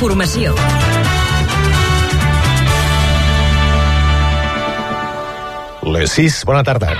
informació. Les 6, bona tarda.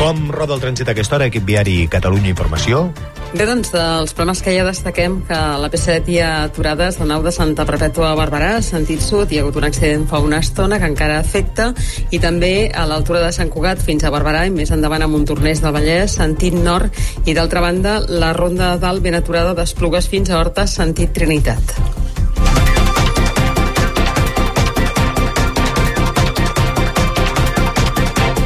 Com roda el trànsit a aquesta hora, equip viari Catalunya Informació? Bé, doncs, dels problemes que ja destaquem que la P7 hi ha aturades de nau de Santa Perpètua a Barberà, sentit sud, hi ha hagut un accident fa una estona que encara afecta, i també a l'altura de Sant Cugat fins a Barberà i més endavant a Montornès del Vallès, sentit nord, i d'altra banda la ronda de dalt ben aturada d'Esplugues fins a Horta, sentit Trinitat.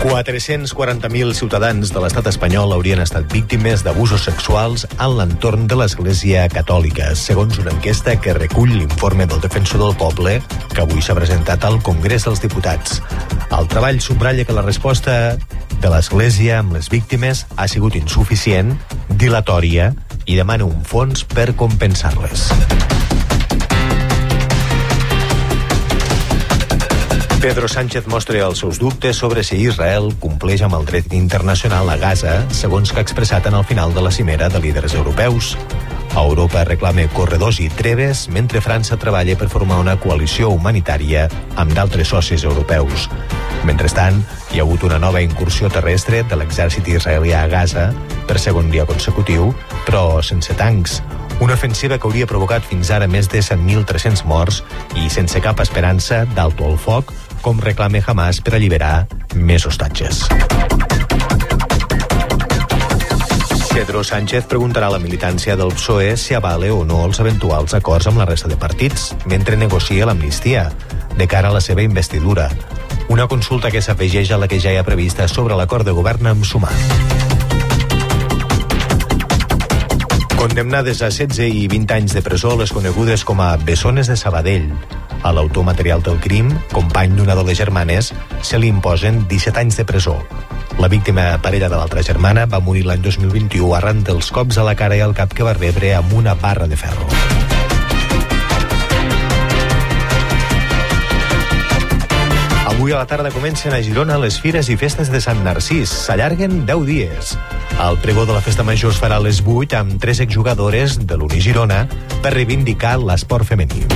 440.000 ciutadans de l'estat espanyol haurien estat víctimes d'abusos sexuals en l'entorn de l'Església Catòlica, segons una enquesta que recull l'informe del Defensor del Poble, que avui s'ha presentat al Congrés dels Diputats. El treball subratlla que la resposta de l'Església amb les víctimes ha sigut insuficient, dilatòria i demana un fons per compensar-les. Pedro Sánchez mostra els seus dubtes sobre si Israel compleix amb el dret internacional a Gaza, segons que ha expressat en el final de la cimera de líders europeus. Europa reclama corredors i treves, mentre França treballa per formar una coalició humanitària amb d'altres socis europeus. Mentrestant, hi ha hagut una nova incursió terrestre de l'exèrcit israelià a Gaza per segon dia consecutiu, però sense tancs. Una ofensiva que hauria provocat fins ara més de 100.300 morts i sense cap esperança d'alto al foc, com reclama Hamas per alliberar més hostatges. Pedro Sánchez preguntarà a la militància del PSOE si avale o no els eventuals acords amb la resta de partits mentre negocia l'amnistia de cara a la seva investidura. Una consulta que s'afegeix a la que ja hi ha prevista sobre l'acord de govern amb Sumar. Condemnades a 16 i 20 anys de presó les conegudes com a Bessones de Sabadell. A l'autor material del crim, company d'una de les germanes, se li imposen 17 anys de presó. La víctima parella de l'altra germana va morir l'any 2021 arran dels cops a la cara i al cap que va rebre amb una barra de ferro. Avui a la tarda comencen a Girona les fires i festes de Sant Narcís. S'allarguen 10 dies. El pregó de la festa major es farà a les 8 amb tres exjugadores de l'Uni Girona per reivindicar l'esport femení.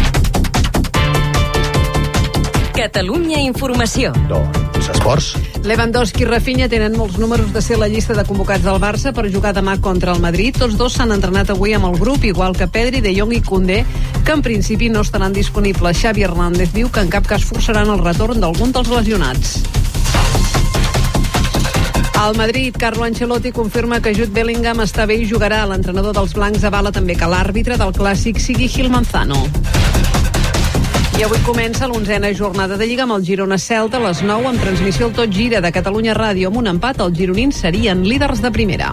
Catalunya Informació. Doncs, esports. Lewandowski i Rafinha tenen molts números de ser la llista de convocats del Barça per jugar demà contra el Madrid. Tots dos s'han entrenat avui amb el grup, igual que Pedri, De Jong i Koundé, que en principi no estaran disponibles. Xavi Hernández diu que en cap cas forçaran el retorn d'algun dels lesionats. Al Madrid, Carlo Ancelotti confirma que Jude Bellingham està bé i jugarà. L'entrenador dels blancs avala també que l'àrbitre del clàssic sigui Gil Manzano. I avui comença l'onzena jornada de Lliga amb el Girona Celta a les 9 amb transmissió al Tot Gira de Catalunya Ràdio. Amb un empat, els gironins serien líders de primera.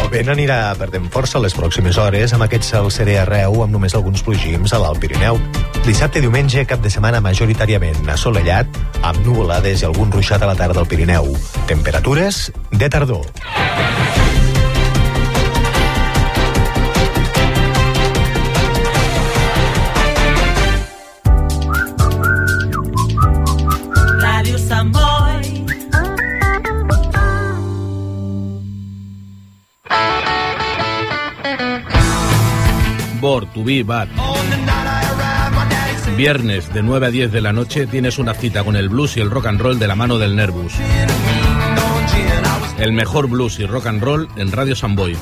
El vent anirà perdent força les pròximes hores amb aquest cel serè arreu amb només alguns plogims a l'Alt Pirineu. Dissabte i diumenge, cap de setmana majoritàriament assolellat, amb nuvolades i algun ruixat a la tarda al Pirineu. Temperatures de tardor. Bor, Tubí, Bar. Viernes de 9 a 10 de la noche tienes una cita con el blues y el rock and roll de la mano del Nervus. El mejor blues y rock and roll en Radio Samboy.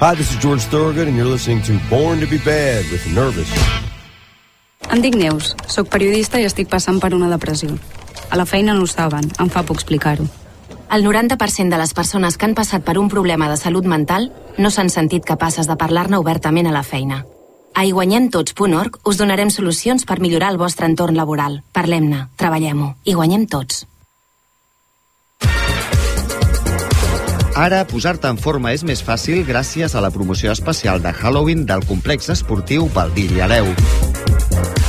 Hi, this is George Thorogood, and you're listening to Born to be Bad with Nervous. Em dic Neus, sóc periodista i estic passant per una depressió. A la feina no ho saben, em fa por explicar-ho. El 90% de les persones que han passat per un problema de salut mental no s'han sentit capaces de parlar-ne obertament a la feina. A iguanyemtots.org us donarem solucions per millorar el vostre entorn laboral. Parlem-ne, treballem-ho i guanyem tots. Ara, posar-te en forma és més fàcil gràcies a la promoció especial de Halloween del complex esportiu Baldiri i Aleu.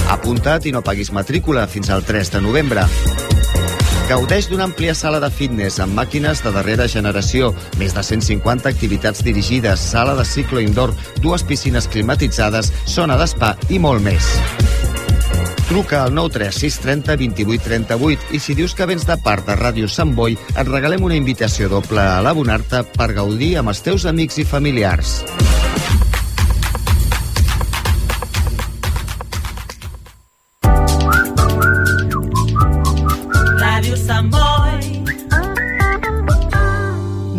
Apunta't i no paguis matrícula fins al 3 de novembre. Gaudeix d'una àmplia sala de fitness amb màquines de darrera generació, més de 150 activitats dirigides, sala de ciclo indoor, dues piscines climatitzades, zona d'espa i molt més. Truca al 936 30 28 38 i si dius que vens de part de Ràdio Sant Boi et regalem una invitació doble a l'abonar-te per gaudir amb els teus amics i familiars.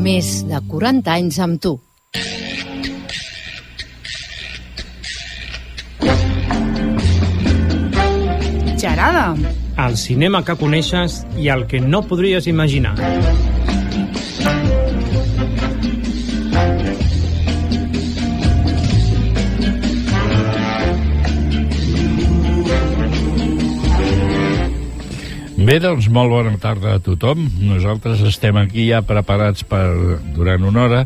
Més de 40 anys amb tu. Gerada. El cinema que coneixes i el que no podries imaginar. Bé, doncs molt bona tarda a tothom. Nosaltres estem aquí ja preparats per, durant una hora,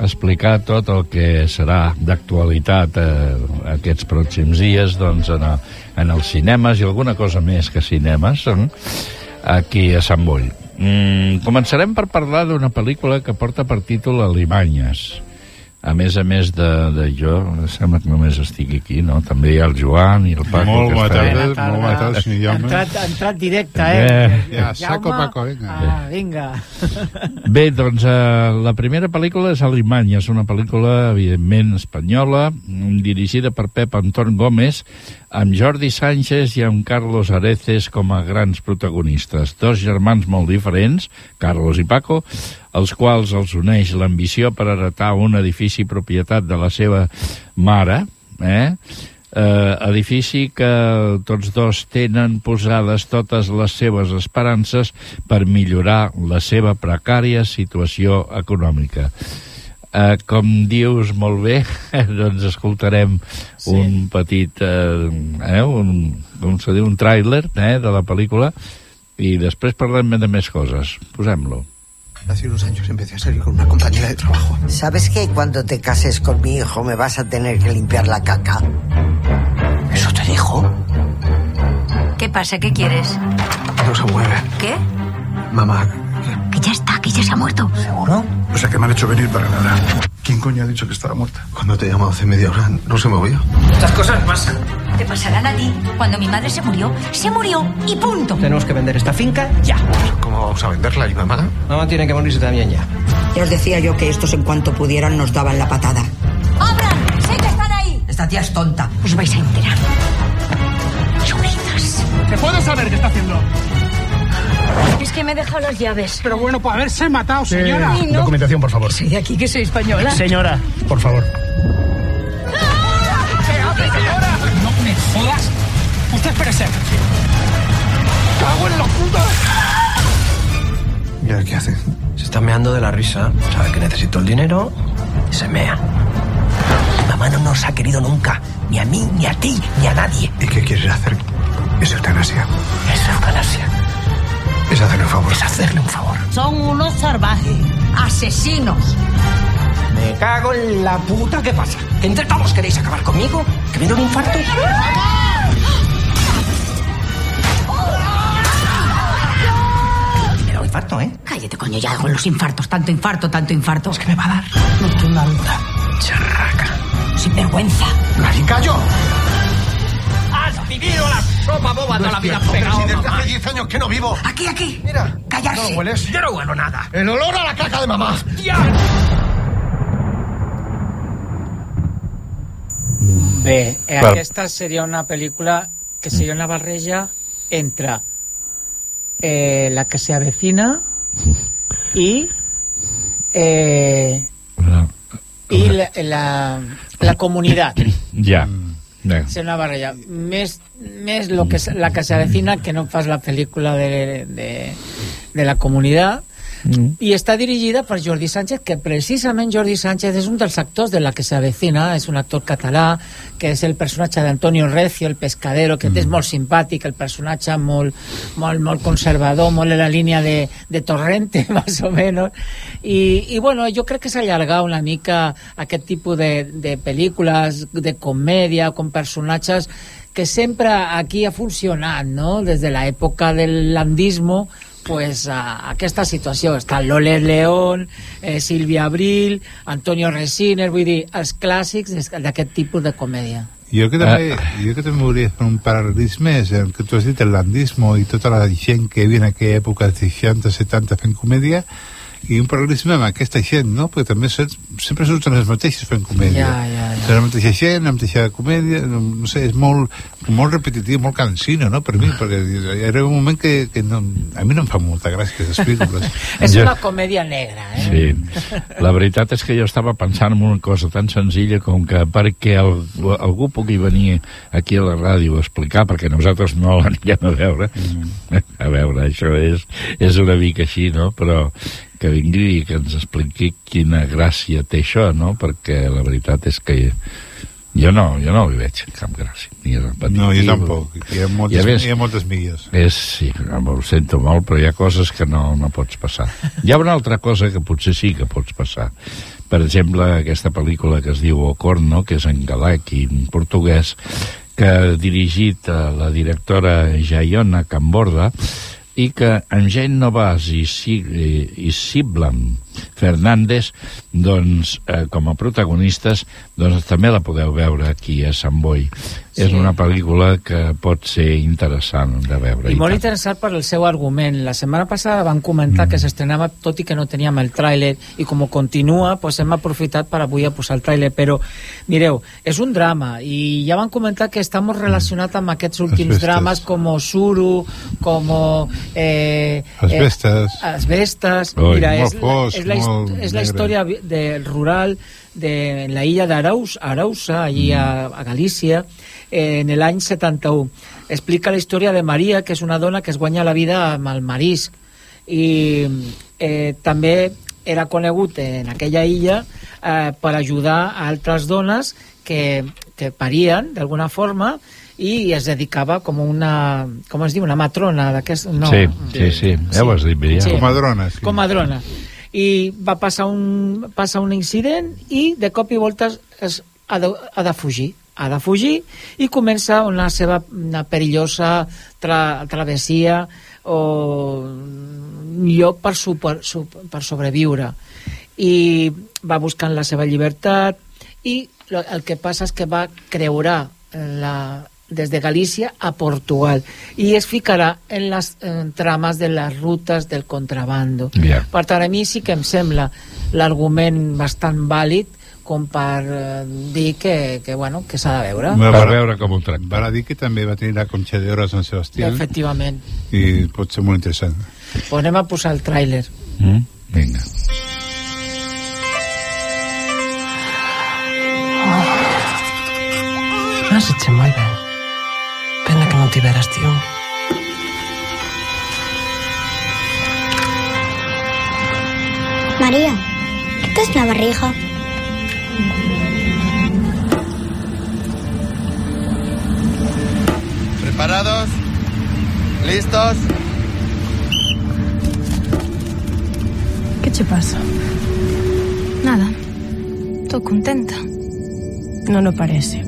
explicar tot el que serà d'actualitat eh, aquests pròxims dies doncs, en, a, en els cinemes i alguna cosa més que cinemes eh, aquí a Sant Boi. Mm, començarem per parlar d'una pel·lícula que porta per títol Alimanyes. A més a més de, de jo, sembla que només estic aquí, no? També hi ha el Joan i el Paco. Molt que bona està- tarda, molt bona tarda, senyor Jaume. entrat, ha entrat directe, eh? Eh, Ja, saco, Paco, vinga. Ah, vinga. Bé, doncs eh, la primera pel·lícula és Alemanya, és una pel·lícula, evidentment, espanyola, dirigida per Pep Anton Gómez, amb Jordi Sánchez i amb Carlos Areces com a grans protagonistes. Dos germans molt diferents, Carlos i Paco, els quals els uneix l'ambició per heretar un edifici propietat de la seva mare, eh? eh, edifici que tots dos tenen posades totes les seves esperances per millorar la seva precària situació econòmica. Eh, com dius molt bé, doncs escoltarem sí. un petit, eh, eh, un, com se diu, un tràiler eh, de la pel·lícula i després parlem de més coses. Posem-lo. Hace unos años empecé a salir con una compañera de trabajo. ¿Sabes que cuando te cases con mi hijo me vas a tener que limpiar la caca? ¿Eso te dijo? ¿Qué pasa? ¿Qué quieres? No se mueve. ¿Qué? Mamá, Que ya está, que ya se ha muerto. ¿seguro? O sea, que me han hecho venir para nada. ¿Quién coño ha dicho que estaba muerta? Cuando te he llamado hace media hora no se movía. Estas cosas pasan. Te pasarán a ti. Cuando mi madre se murió, se murió y punto. Tenemos que vender esta finca ya. ¿Cómo vamos a venderla? ¿Y mamá? Mamá tiene que morirse también ya. Ya os decía yo que estos en cuanto pudieran nos daban la patada. ¡Abran! ¡Sé que están ahí! Esta tía es tonta. Os vais a enterar. Churritas. ¿Se puede saber qué está haciendo? Es que me he dejado las llaves. Pero bueno, por haberse matado, señora. No. Documentación, por favor. Soy de aquí, que soy española. Señora, por favor. Espérese. ¡Cago en la puta! ¿Y ahora qué hace? Se está meando de la risa. Sabe que necesito el dinero y se mea. Mamá no nos ha querido nunca. Ni a mí, ni a ti, ni a nadie. ¿Y qué quieres hacer? Es eutanasia. Es eutanasia. Es hacerle un favor. Es hacerle un favor. Son unos salvajes. Asesinos. Me cago en la puta. ¿Qué pasa? ¿Que entre todos queréis acabar conmigo? ¿Que un infarto? Infarto, ¿eh? Cállate, coño, ya con los infartos. Tanto infarto, tanto infarto. Es que me va a dar. No tú una luna. Charraca. Sin vergüenza. ¡Maricayo! ¡Has vivido la sopa boba toda la vida pegado! si desde hace 10 años que no vivo. Aquí, aquí. Mira. Callarse. ¿No hueles? Yo no huelo nada. El olor a la caca de mamá. Bé, eh, Per- aquesta seria una pel·lícula que seria una barreja entre eh, la que se avecina i eh, i la, la, la comunitat Ja. ja. ser una barreja més, més lo que, se- la que se avecina que no fas la pel·lícula de, de, de la comunitat Mm. i està dirigida per Jordi Sánchez que precisament Jordi Sánchez és un dels actors de la que se avecina és un actor català que és el personatge d'Antonio Recio, el pescadero que és molt simpàtic, el personatge molt, molt, molt conservador, molt en la línia de, de Torrente, más o menos i, i bueno, jo crec que s'ha allargat una mica aquest tipus de, de pel·lícules de comèdia con personatges que sempre aquí ha funcionat, no? Des de l'època del landismo pues a aquesta situació està Loles León, eh, Silvia Abril Antonio Resiner, vull dir els clàssics d'aquest tipus de comèdia Jo que també, Ah. jo que també volia fer un paral·lelisme és el que tu has dit, el landismo i tota la gent que hi havia en aquella època, 60, 70, fent comèdia, i un paral·lelisme amb aquesta gent, no? Perquè també sempre surten els mateixos fent comèdia. Ja, ja, ja. La mateixa gent, la mateixa comèdia, no, no sé, és molt, molt repetitiu, molt cansino, no?, per mi, perquè era un moment que, que no, a mi no em fa molta gràcia aquestes pel·lícules. És una comèdia negra, eh? Sí, la veritat és que jo estava pensant en una cosa tan senzilla com que perquè el, algú pugui venir aquí a la ràdio a explicar, perquè nosaltres no l'anirem a veure, Mm. a veure, això és, és una mica així, no?, però que vingui i que ens expliqui quina gràcia té això, no?, perquè la veritat és que jo no, jo no li veig cap gràcia. Ni. No, jo tampoc. Hi ha moltes, I més- hi ha moltes milles. És, sí, ho sento molt, però hi ha coses que no, no pots passar. Hi ha una altra cosa que potser sí que pots passar. Per exemple, aquesta pel·lícula que es diu Ocorno, que és en galec i en portuguès, que ha dirigit a la directora Jaiona Camborda, i que amb Jane Novas i, i, i Siblam Fernández doncs, eh, com a protagonistes doncs també la podeu veure aquí a Sant Boi sí. és una pel·lícula que pot ser interessant de veure I molt tant. interessant per el seu argument. La setmana passada van comentar mm. que s'estrenava tot i que no teníem el tràiler i com continua, pues hem aprofitat per avui a posar el tràiler, però mireu, és un drama i ja van comentar que està molt relacionat amb aquests últims Asbestes. drames com Suru, com eh, Asbestes. Eh, Asbestes. Ui, Mira, molt és, és, la, és la història del rural de la illa d'Araus, Arausa, allí a, a Galícia, eh, en l'any 71. Explica la història de Maria, que és una dona que es guanya la vida amb el marisc. I eh, també era conegut en aquella illa eh, per ajudar a altres dones que, que parien d'alguna forma i es dedicava com una com es diu, una matrona d'aquest... No, Sí, sí, sí, ja ho has dit bé, ja. Comadrona, sí. comadrona i va passar un, passar un incident i de cop i volta es, ha, de, ha de fugir ha de fugir i comença una seva una perillosa tra, travessia o lloc per, super, super, per sobreviure. I va buscant la seva llibertat i el que passa és que va creure la, des de Galícia a Portugal i es ficarà en les en trames de les rutes del contrabando. Ja. Per tant, a mi sí que em sembla l'argument bastant vàlid com per eh, dir que, que, bueno, que s'ha de veure. Per veure com ho tracta. Val a dir que també va tenir la Conxa d'Oro a Sant Sebastià Efectivament. i pot ser molt interessant. Pues anem a posar el tràiler. Mm? Vinga. Násiche moi ben. Pena tío. María, ¿qué es la barriga? ¿Preparados? ¿Listos? ¿Qué te pasa? Nada. Tô contenta. No lo parece.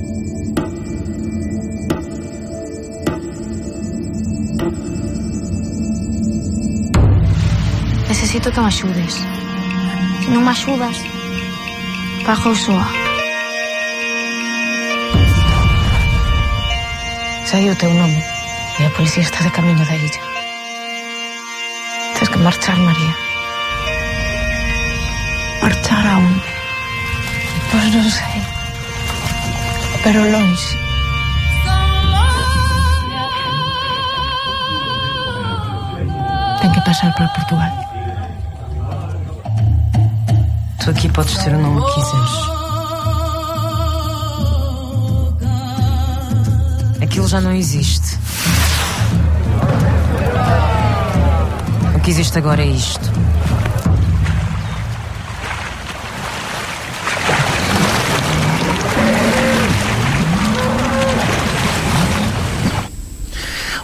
necesito que me axudes. Non me axudas, pago soa. Sai o teu nome e a policía está de camiño da illa. Tens que marchar, María. Marchar a onde? Pois non sei. Pero longe. Ten que pasar por Portugal. Aqui podes ter o nome que quiseres. Aquilo já não existe. O que existe agora é isto.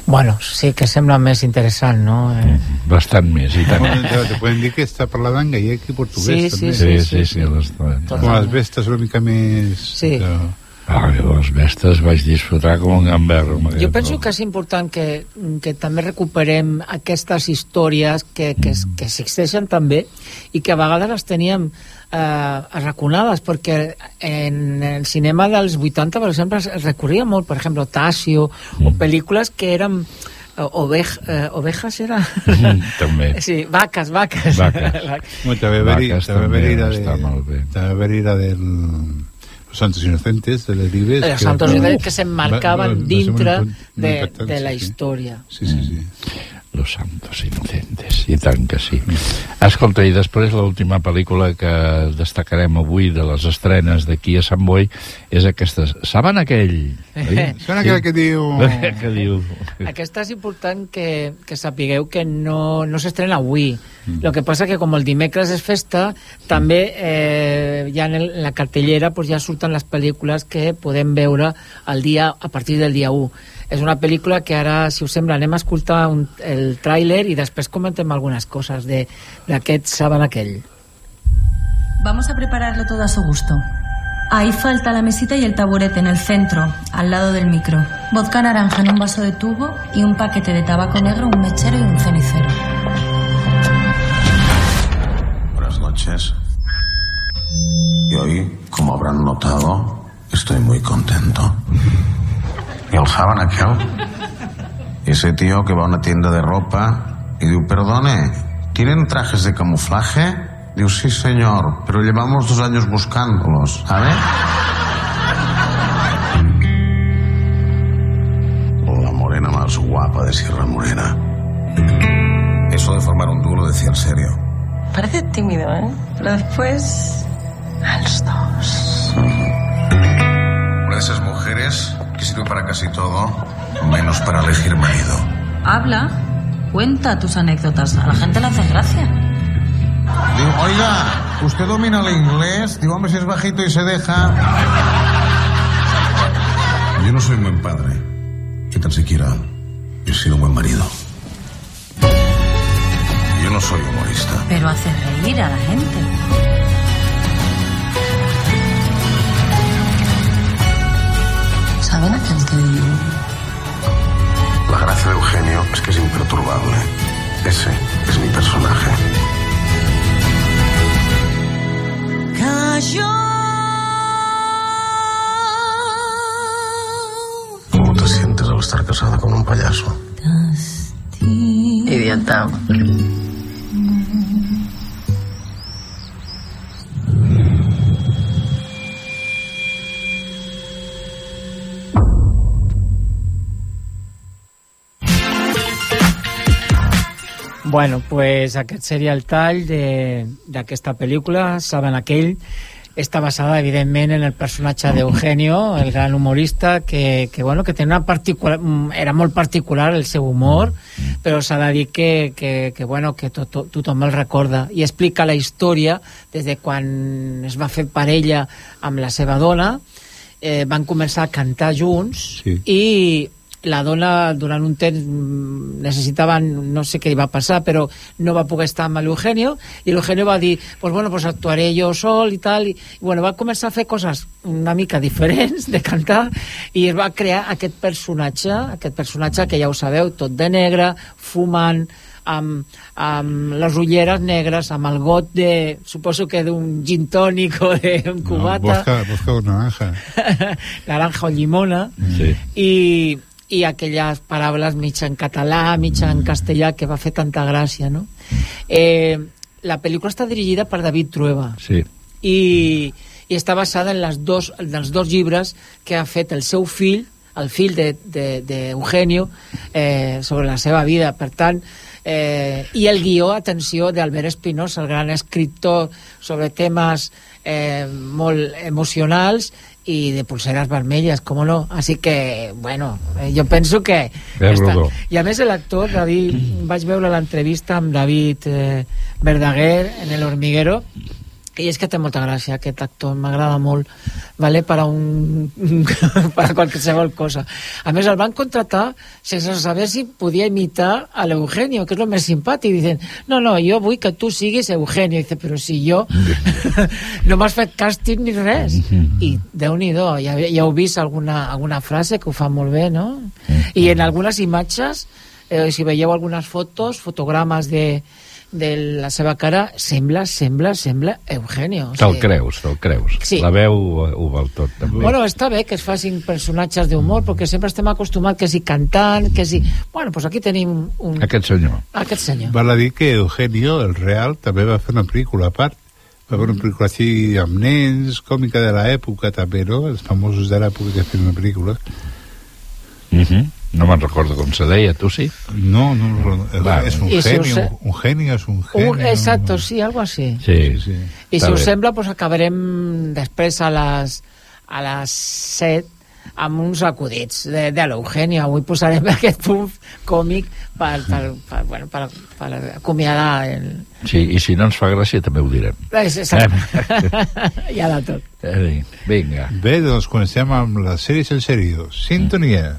Bueno, sí que sembla més interessant, no? Eh, Bastant més, i tant. Bueno, te, te pueden dir que està parlant en gallec i portuguès, Sí, sí, també. sí, Sí, sí, sí, les- Com les vestes una mica més... Sí. De, Ah, les bestes vaig disfrutar com un gamberro. amb Jo aquest penso que és important que, que també recuperem aquestes històries que, que, es- que existeixen també i que a vegades les teníem eh, arraconades perquè en el cinema dels 80 per exemple es recorria molt, per exemple Tasio o pel·lícules que eren eh, ovej, eh, ovejas era? Mm, també. sí, vaques, vaques Vaques. Bueno, també Vaques també també la de, també la del Santos Inocentes de Leribes eh, Santos Inocentes que se enmarcaban dintre de, de, de la sí. història. Sí, sí, sí. Mm. Los Santos Inocentes, i tant que sí. Escolta, i després l'última pel·lícula que destacarem avui de les estrenes d'aquí a Sant Boi és aquesta... Saben aquell? oi? Saben aquell que diu- que diu... Aquesta és important que, que sapigueu que no, no s'estrena avui. Mm. Lo que passa que com el dimecres és festa, també eh, ja en, el, en la cartellera pues, ja surten les pel·lícules que podem veure el dia, a partir del dia 1. És una pel·lícula que ara, si us sembla, anem a escoltar un, el tràiler i després comentem algunes coses de- d'aquest saben aquell. Vamos a prepararlo todo a su gusto. Ahí falta la mesita y el taburete en el centro, al lado del micro. Vodka naranja en un vaso de tubo y un paquete de tabaco negro, un mechero y un cenicero. Buenas noches. Y hoy, como habrán notado, estoy muy contento. ¿Y el saben aquel? Ese tío que va a una tienda de ropa y dice, perdone, ¿tienen trajes de camuflaje? Digo, sí, señor, pero llevamos dos años buscándolos, ¿sabe? La morena más guapa de Sierra Morena. Eso de formar un dúo lo decía en serio. Parece tímido, ¿eh? Pero después... A los dos. Una sirve para casi todo, menos para elegir marido. Habla, cuenta tus anécdotas. A la gente le hace gracia. Digo, oiga, ¿usted domina el inglés? Digo, hombre, si es bajito y se deja. Yo no soy un buen padre. Que tan siquiera he sido un buen marido. Yo no soy humorista. Pero hace reír a la gente. ¿Saben aquel que digo? La gracia de Eugenio es que es imperturbable. Ese es mi personaje. ¿Cómo te sientes al estar casada con un payaso? Idiota. Bueno, pues aquest seria el tall de- d'aquesta pel·lícula, Saben aquell. Està basada, evidentment, en el personatge d'Eugenio, el gran humorista, que, que, bueno, que té una particular, era molt particular el seu humor, però s'ha de dir que, que, que, bueno, que to, to, tothom el recorda. I explica la història des de quan es va fer parella amb la seva dona, eh, van començar a cantar junts Sí. i la dona durant un temps mm, necessitava, no sé què li va passar, però no va poder estar amb l'Eugenio i l'Eugenio va dir, pues bueno, pues actuaré jo sol i tal, i, bueno, va començar a fer coses una mica diferents de cantar i es va crear aquest personatge, aquest personatge que ja ho sabeu, tot de negre, fumant, amb, amb les ulleres negres, amb el got de, suposo que d'un gin tònic o d'un No, cubata, busca, busca una naranja. naranja o llimona, Sí. i, i aquelles paraules mig en català, mig en castellà, que va fer tanta gràcia, no? Eh, la pel·lícula està dirigida per David Trueba Sí. i, i està basada en, les dos, en els dos llibres que ha fet el seu fill, el fill d'Eugenio, de, de Eugenio, eh, sobre la seva vida. Per tant, eh, i el guió, atenció, d'Albert Espinosa, el gran escriptor sobre temes eh, molt emocionals i de pulseres vermelles, com no? Així que, bueno, eh, jo penso que... Ben rodó. I a més l'actor, David, vaig veure l'entrevista amb David eh, Verdaguer en El Hormiguero i és que té molta gràcia aquest actor, m'agrada molt vale, per a un per a qualsevol cosa. A més el van contratar sense saber si podia imitar a l'Eugenio que és el més simpàtic, dicen no, no, jo vull que tu siguis Eugenio, dice, però si jo no m'has fet càsting ni res i déu-n'hi-do, ja, ja heu vist alguna, alguna frase que ho fa molt bé no? i en algunes imatges eh, si veieu algunes fotos fotogrames de de la seva cara sembla, sembla, sembla Eugenio. O Te'l sigui, creus, te'l creus. Sí. La veu eh, ho val tot, també. Bueno, està bé que es facin personatges d'humor, perquè sempre estem acostumats que si cantant, que si... Bueno, pues aquí tenim un... Aquest senyor. Aquest senyor. Val a dir que Eugenio, el real, també va fer una pel·lícula a part. Va fer una pel·lícula així amb nens, còmica de l'època també, no? Els famosos de l'època que feien una pel·lícula. Uh -huh. No me'n recordo com se deia, tu sí? No, no, no Va, és un I si genio, us sé- un genio, és un genio. Un, exacto, sí, algo así. Sí, sí. I Està si us bé. sembla, pues acabarem després a les, a les 7 amb uns acudits de, de l'Eugenio. Avui posarem aquest punt còmic per, per, per, bueno, per, per acomiadar el... Sí, i si no ens fa gràcia també ho direm. Hi ha de tot. Eh, Vinga. Bé, doncs comencem amb les sèries en sèrio. Sintonia.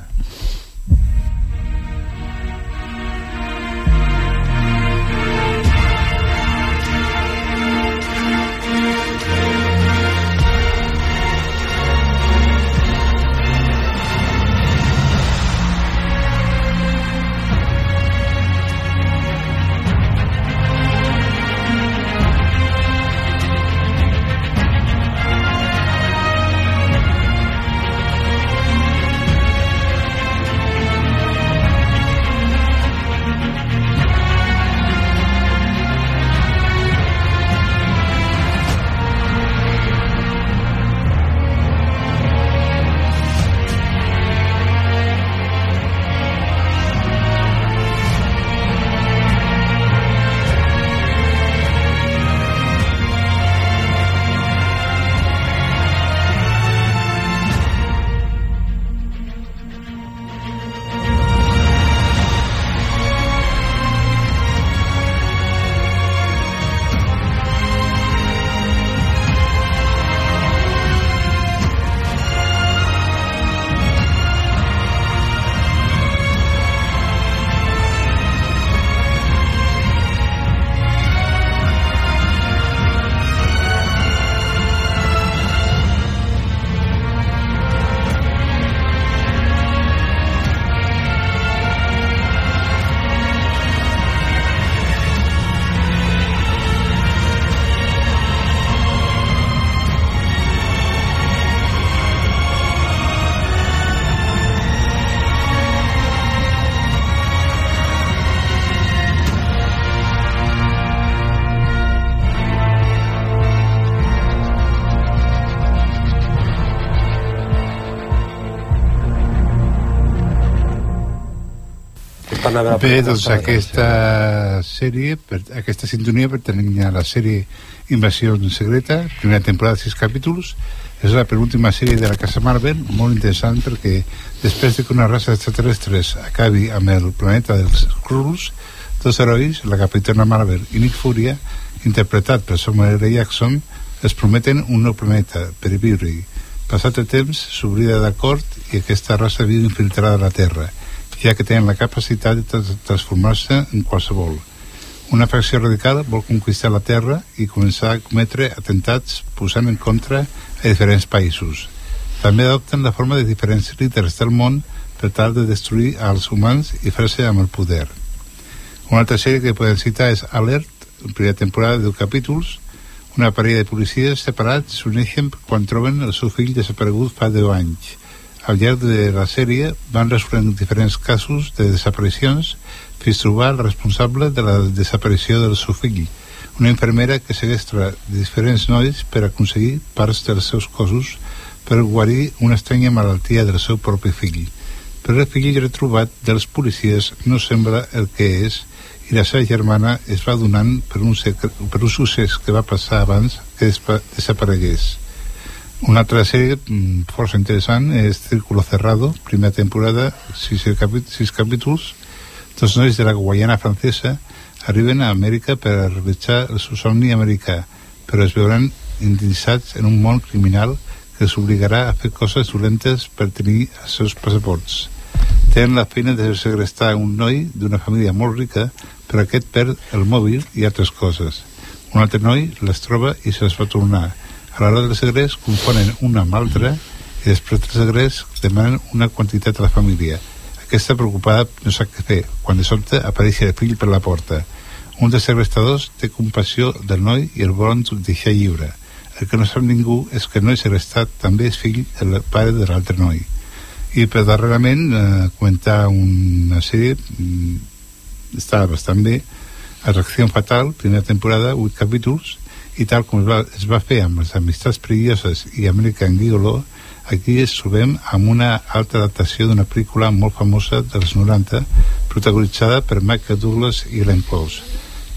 Bé, doncs aquesta sèrie, per, aquesta sintonia pertanyia a la sèrie Invasió Secreta, primera temporada, sis capítols. És la penúltima sèrie de la Casa Marvel, molt interessant perquè després de que una raça d'extraterrestres acabi amb el planeta dels Skrulls, dos herois, la capitana Marvel i Nick Furia, interpretat per Samuel L. Jackson, es prometen un nou planeta per viure-hi. Passat el temps, s'oblida d'acord i aquesta raça viu infiltrada a la Terra, ja que tenen la capacitat de trans- transformar-se en qualsevol. Una facció radical vol conquistar la Terra i començar a cometre atentats posant en contra a diferents països. També adopten la forma de diferents líders del món per tal de destruir als humans i fer-se amb el poder. Una altra sèrie que podem citar és Alert, primera temporada de 10 capítols. Una parella de policies separats s'uneixen quan troben el seu fill desaparegut fa 10 anys. Al llarg de la sèrie van resolent diferents casos de desaparicions fins trobar el responsable de la desaparició del seu fill, una infermera que segresta diferents nois per aconseguir parts dels seus cossos per guarir una estranya malaltia del seu propi fill. Però el fill retrobat dels policies no sembla el que és i la seva germana es va donant per un, secre, per un succés que va passar abans que desaparegués. Una altra sèrie mm, força interessant és Círculo Cerrado, primera temporada, sis, sis capítols. Dos nois de la Guayana francesa arriben a Amèrica per realitzar el seu somni americà, però es veuran endinsats en un món criminal que els obligarà a fer coses dolentes per tenir els seus passaports. Tenen la feina de segrestar un noi d'una família molt rica, però aquest perd el mòbil i altres coses. Un altre noi les troba i se les fa tornar. A l'hora del segrest confonen una amb l'altra i després del segrest demanen una quantitat a la família. Aquesta preocupada no sap què fer, quan de sobte apareix el fill per la porta. Un dels segrestadors té compassió del noi i el volen deixar lliure. El que no sap ningú és que el noi segrestat també és fill del pare de l'altre noi. I per darrerament eh, comentar una sèrie mm, està bastant bé Atracció Fatal, primera temporada, 8 capítols i tal com es va, es va fer amb les amistats perilloses i American Gigolo aquí ens trobem amb una altra adaptació d'una pel·lícula molt famosa dels 90 protagonitzada per Michael Douglas i Glenn Close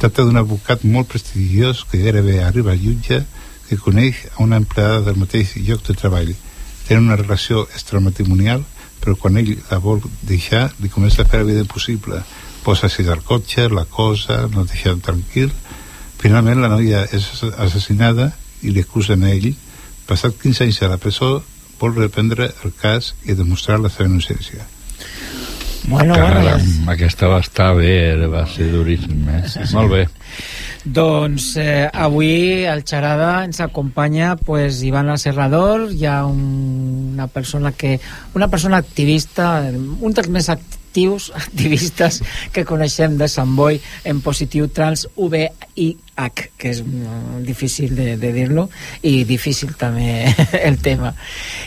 tracta d'un advocat molt prestigiós que gairebé arriba a jutge que coneix a una empleada del mateix lloc de treball. Tenen una relació extramatrimonial però quan ell la vol deixar li comença a fer la vida impossible. Posa-s'hi del cotxe, la cosa no deixa tranquil finalment la noia és assassinada i li acusen a ell passat 15 anys a la presó vol reprendre el cas i demostrar la seva innocència Bueno, Caram, bueno, aquesta va estar bé, va ser duríssim, eh? Sí, sí. Molt bé. Doncs eh, avui al Xarada ens acompanya pues, Iván Serrador, hi ha un, una persona que una persona activista, un dels més actius activistes que coneixem de Sant Boi en positiu trans VIH, que és mm, difícil de, de dir-lo i difícil també el tema.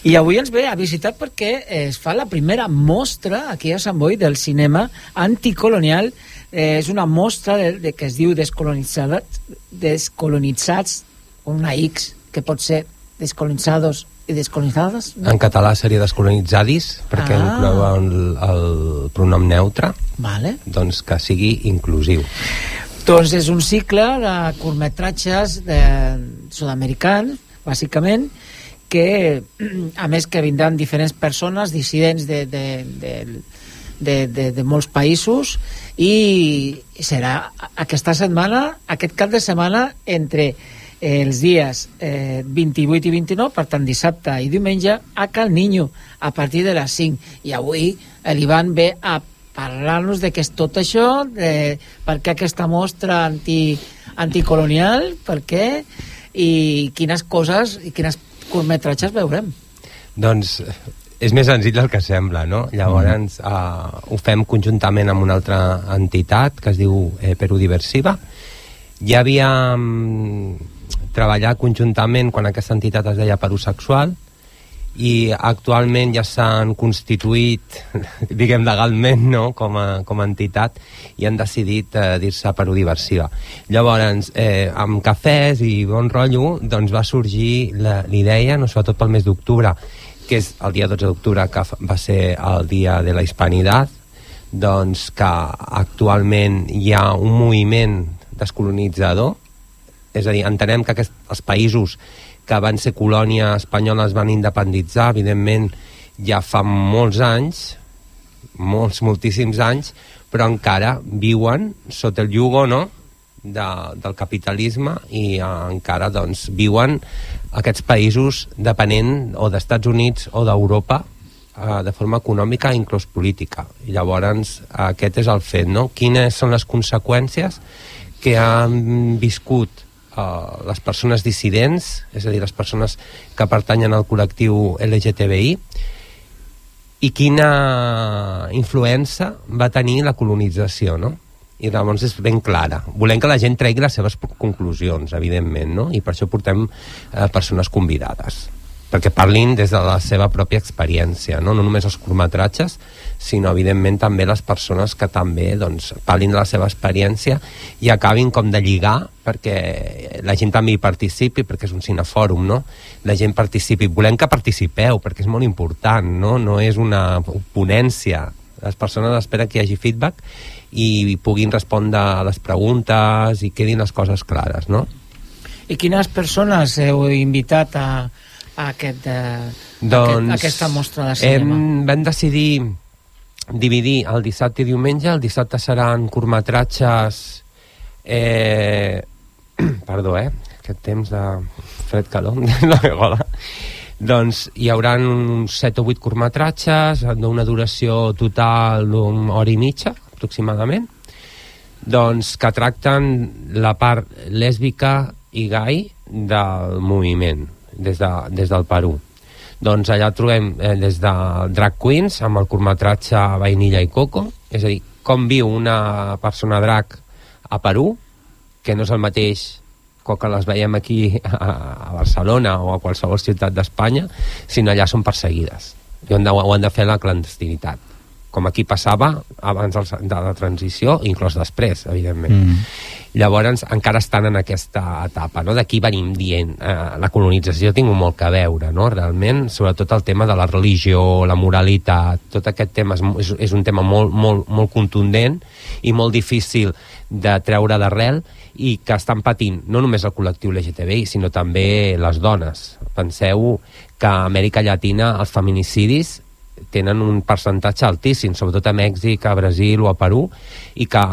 I avui ens ve a visitar perquè es fa la primera mostra aquí a Sant Boi del cinema anticolonial eh, és una mostra de, de que es diu descolonitzada, descolonitzats una X que pot ser descolonitzados i descolonitzades En català seria descolonitzadis, perquè Ah. ah. inclou el, el pronom neutre, vale. doncs que sigui inclusiu. doncs és un cicle de curtmetratges de sud-americans bàsicament que a més que vindran diferents persones dissidents de, de, de, de, de, de molts països i serà aquesta setmana, aquest cap de setmana entre els dies eh, 28 i 29, per tant dissabte i diumenge, a Cal Niño, a partir de les 5. I avui l'Ivan ve a parlar-nos de què és tot això, de per què aquesta mostra anti, anticolonial, per què, i quines coses i quines curtmetratges veurem. Doncs eh, és més senzill del que sembla, no? Llavors mm. uh, ho fem conjuntament amb una altra entitat que es diu eh, Perú Diversiva. Ja havíem treballat conjuntament quan aquesta entitat es deia Perú Sexual i actualment ja s'han constituït, diguem legalment, no? com, a, com a entitat i han decidit eh, dir-se Perú Diversiva. Llavors, eh, amb cafès i bon rotllo, doncs va sorgir l'idea, no sobretot pel mes d'octubre, que és el dia 12 d'octubre, que va ser el dia de la hispanitat, doncs que actualment hi ha un moviment descolonitzador, és a dir, entenem que aquest, els països que van ser colònia espanyola es van independitzar, evidentment ja fa molts anys, molts, moltíssims anys, però encara viuen sota el yugo, no?, de, del capitalisme i eh, encara doncs, viuen aquests països depenent o d'Estats Units o d'Europa eh, de forma econòmica i inclús política. I llavors aquest és el fet, no? Quines són les conseqüències que han viscut uh, les persones dissidents, és a dir, les persones que pertanyen al col·lectiu LGTBI, i quina influència va tenir la colonització, no? I llavors és ben clara. Volem que la gent tregui les seves conclusions, evidentment, no? I per això portem eh, persones convidades perquè parlin des de la seva pròpia experiència, no, no només els curtmetratges, sinó evidentment també les persones que també doncs, parlin de la seva experiència i acabin com de lligar perquè la gent també hi participi, perquè és un cinefòrum, no? La gent participi. Volem que participeu, perquè és molt important, no? No és una ponència. Les persones esperen que hi hagi feedback i puguin respondre a les preguntes i quedin les coses clares, no? I quines persones heu invitat a, a, aquest, eh, Doncs aquest, a aquesta mostra de cinema? Hem, vam decidir dividir el dissabte i diumenge. El dissabte seran curtmetratges... Eh, perdó, eh? aquest temps de fred calor de la gola doncs hi haurà uns 7 o 8 curtmetratges d'una duració total d'una hora i mitja aproximadament doncs que tracten la part lèsbica i gai del moviment des, de, des del Perú doncs allà trobem eh, des de drag queens amb el curtmetratge Vainilla i Coco. És a dir, com viu una persona drag a Perú que no és el mateix com que les veiem aquí a, a Barcelona o a qualsevol ciutat d'Espanya sinó allà són perseguides. I han de, ho han de fer la clandestinitat com aquí passava abans de la transició, inclòs després, evidentment. Mm. Llavors, encara estan en aquesta etapa, no? D'aquí venim dient, eh, la colonització ha tingut molt que veure, no? Realment, sobretot el tema de la religió, la moralitat, tot aquest tema és, és, un tema molt, molt, molt contundent i molt difícil de treure d'arrel i que estan patint no només el col·lectiu LGTBI, sinó també les dones. Penseu que a Amèrica Llatina els feminicidis tenen un percentatge altíssim, sobretot a Mèxic, a Brasil o a Perú, i que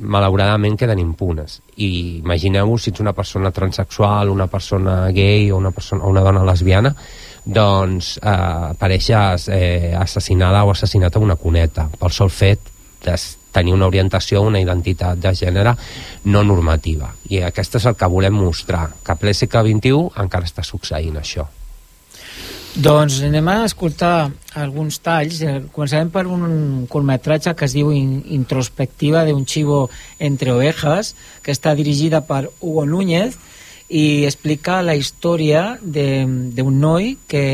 malauradament queden impunes. I imagineu-vos si ets una persona transexual, una persona gay o una, persona, o una dona lesbiana, doncs eh, apareixes eh, assassinada o assassinat a una cuneta pel sol fet de tenir una orientació, una identitat de gènere no normativa. I aquest és el que volem mostrar, que a ple segle XXI encara està succeint això. Doncs anem a escoltar alguns talls. Eh, començarem per un curtmetratge que es diu Introspectiva de un chivo entre ovejas, que està dirigida per Hugo Núñez i explica la història d'un noi que,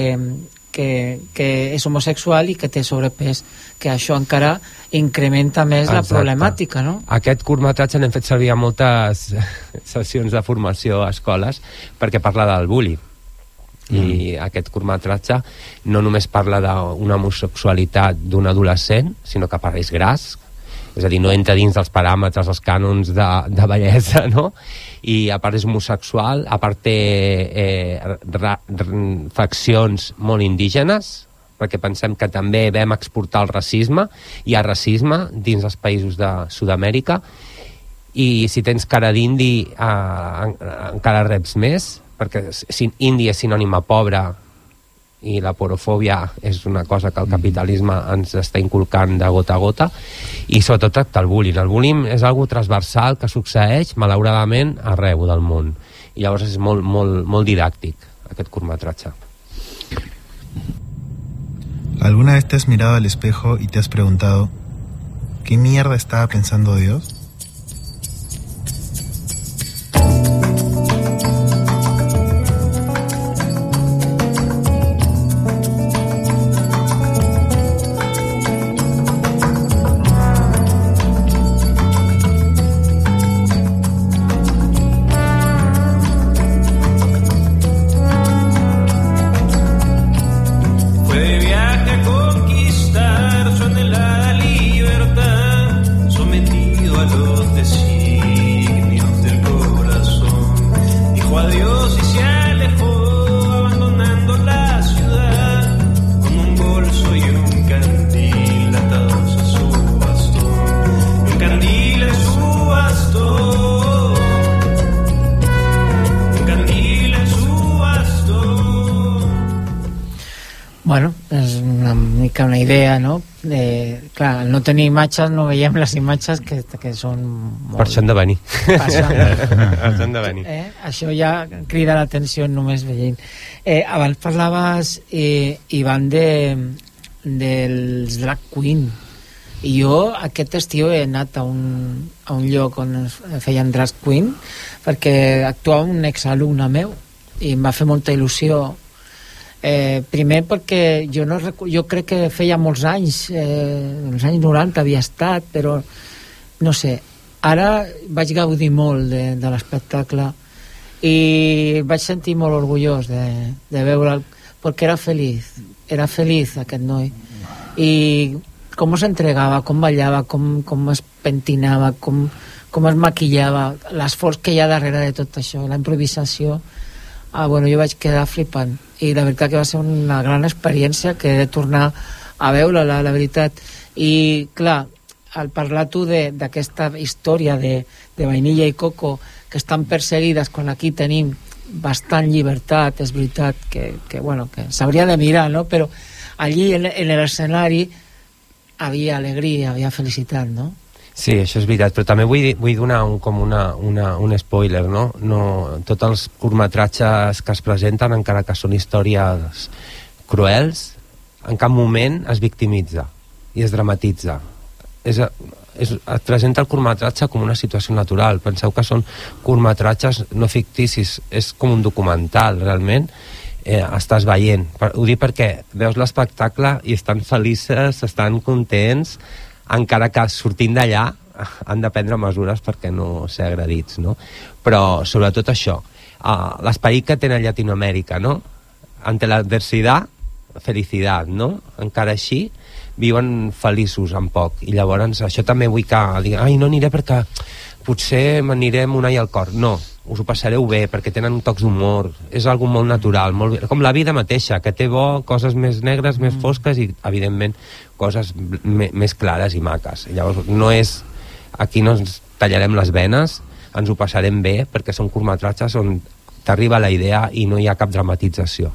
que, que és homosexual i que té sobrepès, que això encara incrementa més Exacte. la problemàtica, no? Aquest curtmetratge n'hem fet servir a moltes sessions de formació a escoles perquè parla del bullying i mm. aquest curtmetratge no només parla d'una homosexualitat d'un adolescent, sinó que parla és gras, és a dir, no entra dins dels paràmetres, els cànons de, de bellesa, no? I a part és homosexual, a part té eh, ra, faccions molt indígenes, perquè pensem que també vam exportar el racisme, hi ha racisme dins els països de Sud-amèrica, i si tens cara d'indi eh, encara reps més, perquè si indi és sinònim a pobre i la porofòbia és una cosa que el capitalisme ens està inculcant de gota a gota i sobretot tracta el bullying. El bullying és algo transversal que succeeix malauradament arreu del món. I llavors és molt, molt, molt didàctic aquest curtmetratge. ¿Alguna vez te has mirado al espejo y te has preguntado ¿qué mierda estaba pensando Dios? Tenir imatges no veiem les imatges que, que són molt... Per això han de venir. Per això, han de venir. Eh? Això ja crida l'atenció només veient. Eh, abans parlaves, eh, Ivan, de, dels drag queen. I jo aquest estiu he anat a un, a un lloc on feien drag queen perquè actuava un exalumne meu i em va fer molta il·lusió Eh, primer perquè jo, no, jo crec que feia molts anys, eh, els anys 90 havia estat, però no sé, ara vaig gaudir molt de, de l'espectacle i vaig sentir molt orgullós de, de veure'l perquè era feliç, era feliç aquest noi. I com s'entregava, com ballava, com, com es pentinava, com, com es maquillava, l'esforç que hi ha darrere de tot això, la improvisació ah, bueno, jo vaig quedar flipant i la veritat que va ser una gran experiència que he de tornar a veure la, la veritat i clar, al parlar tu d'aquesta història de, de vainilla i coco que estan perseguides quan aquí tenim bastant llibertat, és veritat que, que, bueno, que s'hauria de mirar, no? però allí en, en l'escenari havia alegria, havia felicitat, no? Sí, això és veritat, però també vull, vull donar un, com una, una, un spoiler, no? no? Tots els curtmetratges que es presenten, encara que són històries cruels, en cap moment es victimitza i es dramatitza. És, és, es presenta el curtmetratge com una situació natural. Penseu que són curtmetratges no ficticis, és com un documental, realment, eh, estàs veient. Per, ho dic perquè veus l'espectacle i estan felices, estan contents, encara que sortint d'allà han de prendre mesures perquè no ser agredits, no? Però sobretot això, uh, l'esperit que tenen Llatinoamèrica, no? Ante la adversidad, felicitat, no? Encara així, viuen feliços en poc. I llavors això també vull que diguin, ai, no aniré perquè potser m'aniré amb una i al cor. No, us ho passareu bé, perquè tenen tocs d'humor, és algo molt natural, molt, com la vida mateixa, que té bo coses més negres, més fosques i, evidentment, coses més clares i maques. Llavors, no és... Aquí no ens tallarem les venes, ens ho passarem bé, perquè són curtmetratges on t'arriba la idea i no hi ha cap dramatització.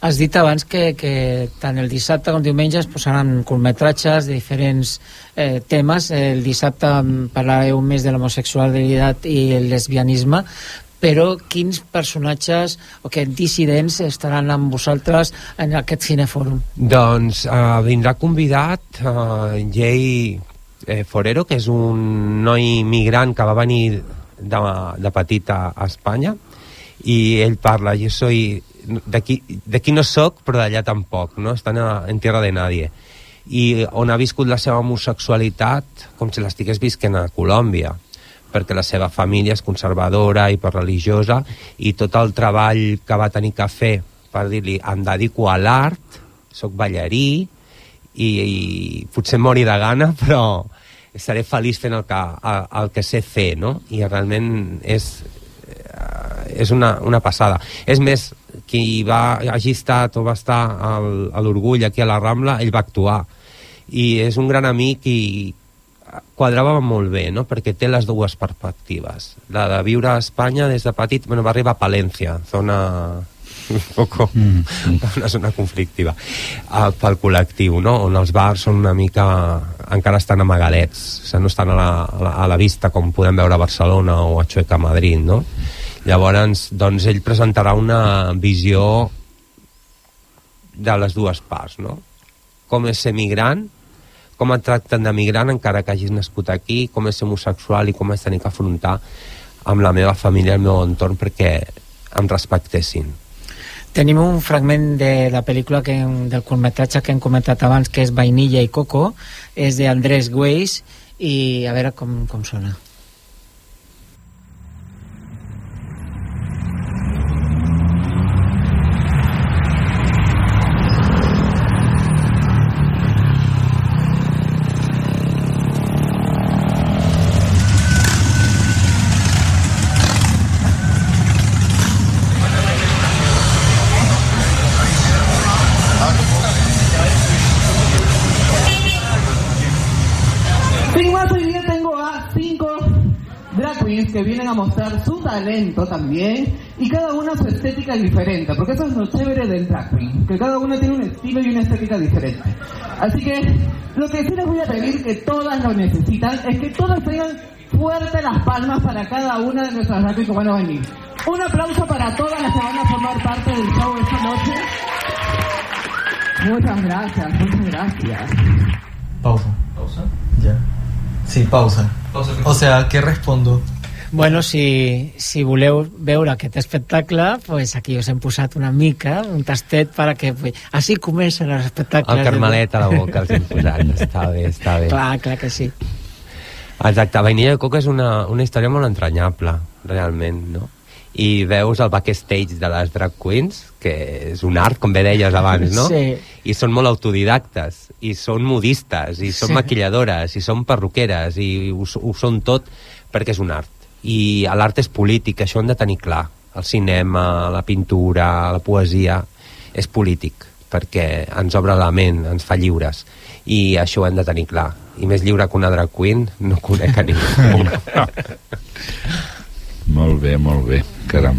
Has dit abans que, que tant el dissabte com diumenge es posaran curtmetratges de diferents eh, temes. El dissabte parlareu més de l'homosexualitat i el lesbianisme, però quins personatges o que dissidents estaran amb vosaltres en aquest cinefòrum? Doncs uh, vindrà convidat uh, Jay eh, Forero, que és un noi migrant que va venir de, de petit a, a Espanya, i ell parla, jo soy d'aquí no sóc, però d'allà tampoc, no? Estan a, en tierra de nadie. I on ha viscut la seva homosexualitat com si l'estigués visquent a Colòmbia perquè la seva família és conservadora i per religiosa i tot el treball que va tenir que fer per dir-li em dedico a l'art, sóc ballarí i, i potser mori de gana però estaré feliç fent el que, el, el que sé fer no? i realment és, és una, una passada és més, qui va, hagi estat o va estar al, a l'Orgull aquí a la Rambla, ell va actuar i és un gran amic i quadrava molt bé, no? perquè té les dues perspectives. La de viure a Espanya des de petit, bueno, va arribar a Palència, zona un poco mm. una zona conflictiva uh, pel col·lectiu, no? on els bars són una mica encara estan amagadets, o sigui, no estan a la, a la, a la vista com podem veure a Barcelona o a Chueca a Madrid, no? Llavors, doncs, ell presentarà una visió de les dues parts, no? Com és ser migrant, com et tracten de migrant encara que hagis nascut aquí, com és ser homosexual i com és tenir que afrontar amb la meva família, el meu entorn, perquè em respectessin. Tenim un fragment de la pel·lícula que, del curtmetratge que hem comentat abans, que és Vainilla i Coco, és d'Andrés Güells, i a veure com, com sona. Talento también y cada una su estética diferente, porque eso es lo chévere del drag queen, que cada una tiene un estilo y una estética diferente. Así que lo que sí les voy a pedir que todas lo necesitan es que todas tengan fuerte las palmas para cada una de nuestras drag queens que van a venir. Un aplauso para todas las que van a formar parte del show esta noche. Muchas gracias, muchas gracias. Pausa. ¿Pausa? Ya. Sí, pausa. O sea, ¿qué respondo? Bueno, si, si voleu veure aquest espectacle, pues aquí us hem posat una mica, un tastet, perquè pues, així comencen els espectacles. El carmelet a la boca els hem posat. està bé, està bé. Clar, clar que sí. Exacte, Vainilla de Coca és una, una història molt entranyable, realment, no? I veus el backstage de les drag queens, que és un art, com bé deies abans, no? Sí. I són molt autodidactes, i són modistes, i són Sí. maquilladores, i són perruqueres, i ho, ho són tot perquè és un art. I l'art és polític, això ho hem de tenir clar. El cinema, la pintura, la poesia, és polític, perquè ens obre la ment, ens fa lliures, i això ho hem de tenir clar. i més lliure que una drag queen no conec a ningú Molt bé, molt bé. Caram,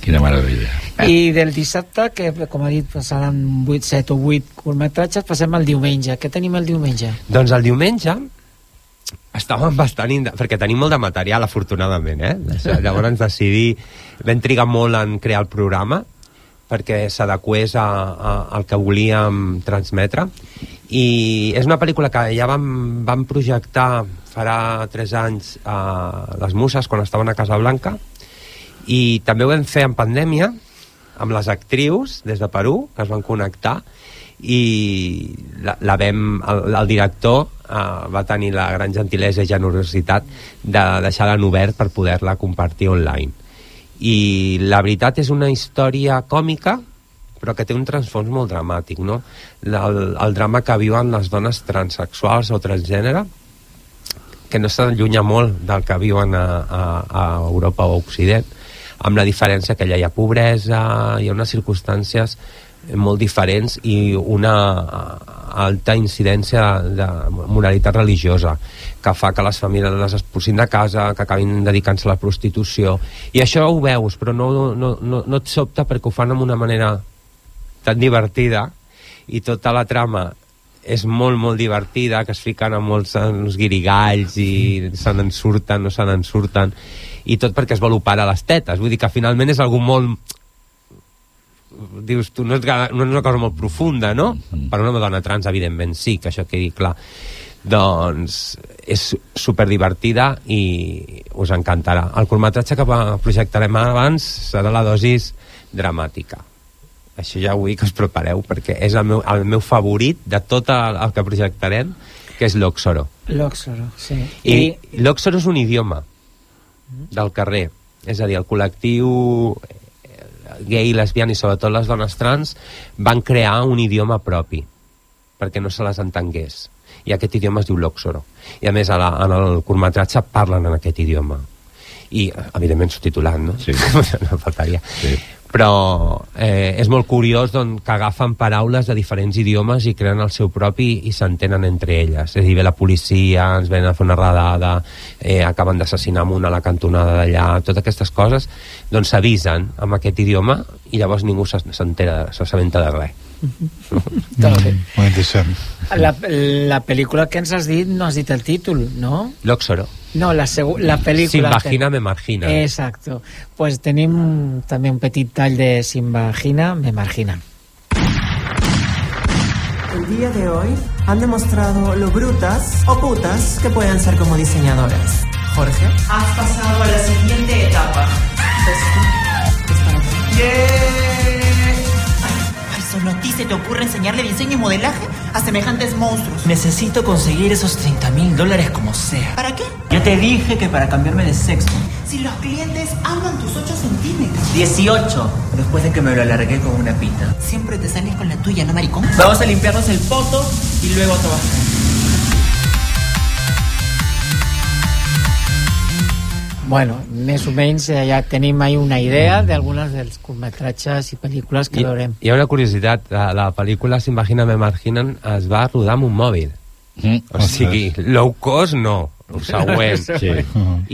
quina meravella. I del dissabte, que com ha dit passaran 8, 7 o 8 curtmetratges, passem al diumenge. Què tenim el diumenge? Doncs el diumenge estàvem bastant... Perquè tenim molt de material, afortunadament, eh? Llavors decidir... Vam trigar molt en crear el programa perquè s'adequés a, a, al que volíem transmetre i és una pel·lícula que ja vam, vam projectar farà 3 anys a les Muses quan estaven a Casablanca i també ho vam fer en pandèmia amb les actrius des de Perú que es van connectar i la, la vam, el, el director uh, va tenir la gran gentilesa i generositat de deixar-la obert per poder-la compartir online i la veritat és una història còmica però que té un transfons molt dramàtic no? el, el drama que viuen les dones transexuals o transgènere que no s'allunya molt del que viuen a, a, a Europa o Occident amb la diferència que allà hi ha pobresa hi ha unes circumstàncies molt diferents i una alta incidència de moralitat religiosa que fa que les famílies les expulsin de casa, que acabin dedicant-se a la prostitució. I això ho veus però no, no, no, no et sobta perquè ho fan d'una manera tan divertida i tota la trama és molt, molt divertida, que es fiquen a molts uns guirigalls i se n'en surten, no se n'en surten i tot perquè es vol operar les tetes. Vull dir que finalment és algú molt dius tu, no és, no és una cosa molt profunda, no? Mm. Per una dona trans, evidentment, sí, que això quedi clar. Doncs és super divertida i us encantarà. El curtmetratge que projectarem abans serà la dosis dramàtica. Això ja vull que us prepareu, perquè és el meu, el meu favorit de tot el, el que projectarem, que és l'Oxoro. L'Oxoro, sí. I, I l'Oxoro és un idioma del carrer. És a dir, el col·lectiu gay, lesbiana i sobretot les dones trans van crear un idioma propi perquè no se les entengués i aquest idioma es diu l'Oxoro i a més a la, en el curtmetratge parlen en aquest idioma i evidentment subtitulat no? Sí. no faltaria sí. Però eh, és molt curiós doncs, que agafen paraules de diferents idiomes i creen el seu propi i s'entenen entre elles és a dir, ve la policia, ens venen a fer una redada eh, acaben d'assassinar un a la cantonada d'allà, totes aquestes coses doncs s'avisen amb aquest idioma i llavors ningú s'entera, s'assabenta de res Molt bé. Molt interessant. La, la pel·lícula que ens has dit, no has dit el títol, no? L'Oxoro. No, la, la pel·lícula... Sin vagina me margina. Exacto. Pues tenim també un petit tall de Sin vagina me margina. El día de hoy han demostrado lo brutas o putas que pueden ser como diseñadoras. Jorge. Has pasado a la siguiente etapa. Ay, ¿Solo a ti se te ocurre enseñarle diseño y modelaje a semejantes monstruos? Necesito conseguir esos 30 mil dólares como sea. ¿Para qué? Yo te dije que para cambiarme de sexo. Si los clientes aman tus 8 centímetros. 18. Después de que me lo alargué con una pita. Siempre te sales con la tuya, ¿no, maricón? Vamos a limpiarnos el poto y luego a trabajar. Bueno, més o menys eh, ja tenim ahí una idea d'algunes dels curtmetratges i pel·lícules que I, veurem. hi ha una curiositat, la, la pel·lícula S'imagina me marginen es va rodar amb un mòbil. Mm, o sigui, low cost no, el següent. Sí.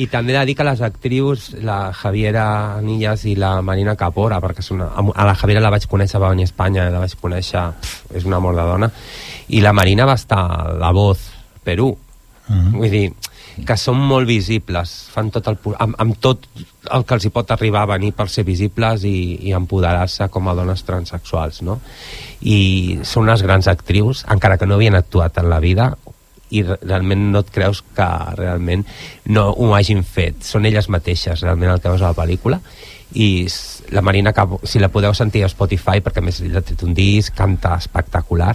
I també he de dir que les actrius, la Javiera Anillas i la Marina Capora, perquè és una, a la Javiera la vaig conèixer, va venir a Espanya, la vaig conèixer, és un amor de dona, i la Marina va estar a La Voz, Perú. Vull dir, que són molt visibles, fan tot el, amb, amb tot el que els hi pot arribar a venir per ser visibles i, i empoderar-se com a dones transexuals, no? I són unes grans actrius, encara que no havien actuat en la vida, i re- realment no et creus que realment no ho hagin fet. Són elles mateixes, realment, el que veus a la pel·lícula, i la Marina, Cabo, si la podeu sentir a Spotify, perquè a més ha tret un disc, canta espectacular,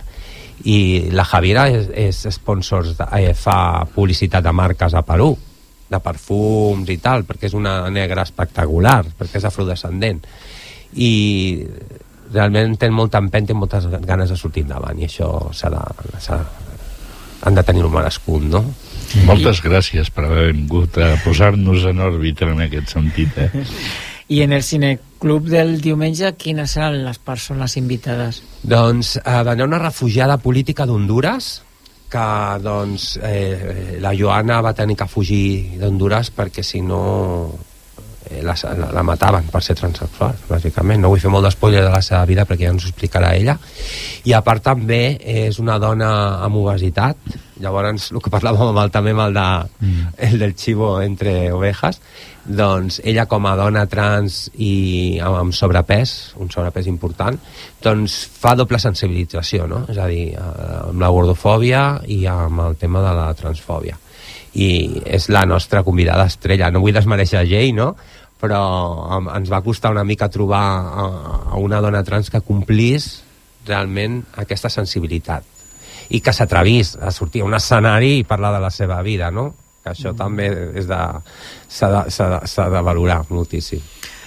i la Javiera és, és sponsor, de, eh, fa publicitat de marques a Perú de perfums i tal, perquè és una negra espectacular, perquè és afrodescendent i realment té molta empenta i moltes ganes de sortir endavant i això s'ha de, han de tenir-ho merescut, no? Moltes gràcies per haver vingut a posar-nos en òrbita en aquest sentit, eh? I en el cineclub del diumenge, quines seran les persones invitades? Doncs eh, anar una refugiada política d'Honduras que doncs, eh, la Joana va tenir que fugir d'Honduras perquè si no eh, la, la, la mataven per ser transexual, bàsicament. No vull fer molt d'espoiler de la seva vida perquè ja ens ho explicarà ella. I a part també és una dona amb obesitat, llavors el que parlàvem amb el, també amb el, de, mm. el del xivo entre ovejas, doncs ella com a dona trans i amb, sobrepès, un sobrepès important, doncs fa doble sensibilització, no? És a dir, eh, amb la gordofòbia i amb el tema de la transfòbia. I és la nostra convidada estrella. No vull desmereixer Jay, no? Però ens va costar una mica trobar a, a una dona trans que complís realment aquesta sensibilitat i que s'atrevís a sortir a un escenari i parlar de la seva vida, no? Que això mm. també és de s'ha de, de, de valorar moltíssim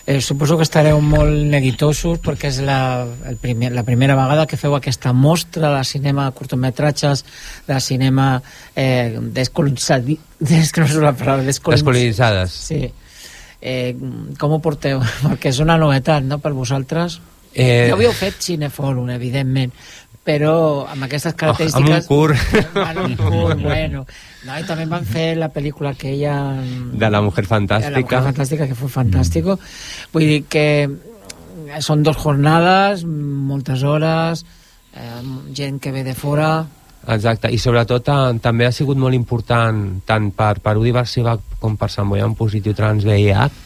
Eh, suposo que estareu molt neguitosos perquè és la, el primer, la primera vegada que feu aquesta mostra de cinema de curtometratges, de cinema eh, descolonitzades. descolonitzades. Sí. Eh, com ho porteu? Perquè és una novetat, no?, per vosaltres. Eh... Ja havíeu fet cinefòrum, evidentment, però amb aquestes característiques... Oh, amb un curt. Amb un curt, bueno. No, i també van fer la pel·lícula aquella... De la Mujer Fantàstica. De la Mujer Fantàstica, que fue fantástico. Mm. Vull dir que són dos jornades, moltes hores, eh, gent que ve de fora... Exacte, i sobretot eh, també ha sigut molt important tant per Perú Diversiva com per en Positiu Trans VIH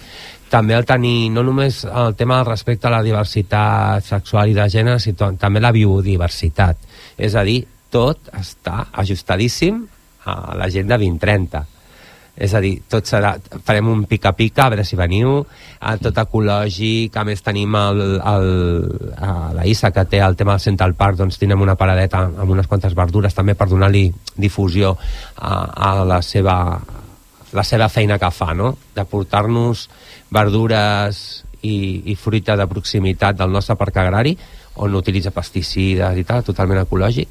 també el tenir, no només el tema del respecte a la diversitat sexual i de gènere, sinó també la biodiversitat. És a dir, tot està ajustadíssim a la gent de 2030. És a dir, tot serà, farem un pica-pica, a veure si veniu, a tot ecològic, a més tenim el, el, a la Issa, que té el tema del Central Park, doncs tindrem una paradeta amb unes quantes verdures també per donar-li difusió a, a la seva la seva feina que fa, no? de portar-nos verdures i, i fruita de proximitat del nostre parc agrari on no utilitza pesticides i tal, totalment ecològic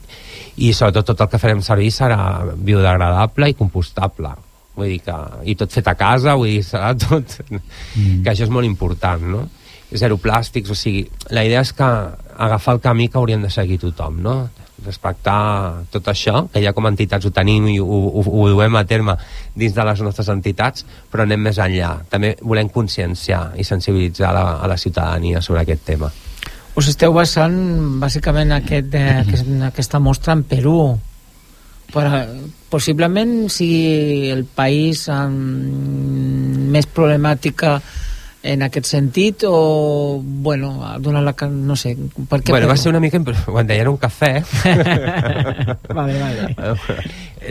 i sobretot tot el que farem servir serà biodegradable i compostable vull dir que, i tot fet a casa vull dir, serà tot mm. que això és molt important no? zero plàstics, o sigui, la idea és que agafar el camí que hauríem de seguir tothom no? Respectar tot això, que ja com a entitats ho tenim i ho, ho, ho duem a terme dins de les nostres entitats, però anem més enllà. També volem conscienciar i sensibilitzar la, a la ciutadania sobre aquest tema. Us esteu basant bàsicament aquest, eh, aquest, aquesta mostra en Perú, però possiblement sigui el país amb més problemàtica en aquest sentit o, bueno, donar la... no sé, per què... Bueno, va ser una mica... quan deien un cafè... vale, vale.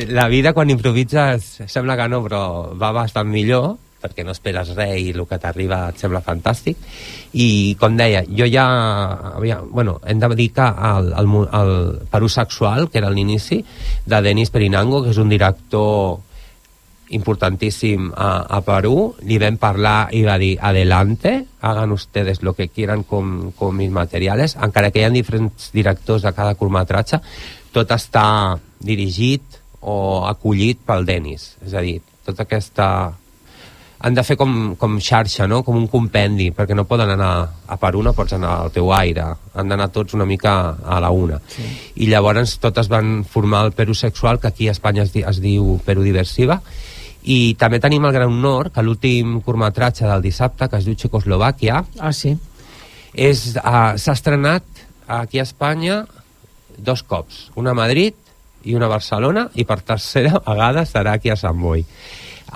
La vida quan improvises sembla que no, però va bastant millor perquè no esperes res i el que t'arriba et sembla fantàstic. I com deia, jo ja havia, bueno, hem de dir que el, el, el Perú Sexual, que era l'inici de Denis Perinango, que és un director importantíssim a, a Perú, li vam parlar i va dir adelante, hagan ustedes lo que quieran con, con mis materiales, encara que hi ha diferents directors de cada curtmetratge, tot està dirigit o acollit pel Denis, és a dir, tota aquesta han de fer com, com xarxa, no? com un compendi, perquè no poden anar a per una, pots anar al teu aire, han d'anar tots una mica a la una. Sí. I llavors totes van formar el Perú Sexual, que aquí a Espanya es, di es diu Perú Diversiva, i també tenim el gran honor que l'últim curtmetratge del dissabte, que es diu Txecoslovàquia, ah, sí. uh, s'ha estrenat aquí a Espanya dos cops, una a Madrid i una a Barcelona, i per tercera vegada serà aquí a Sant Boi.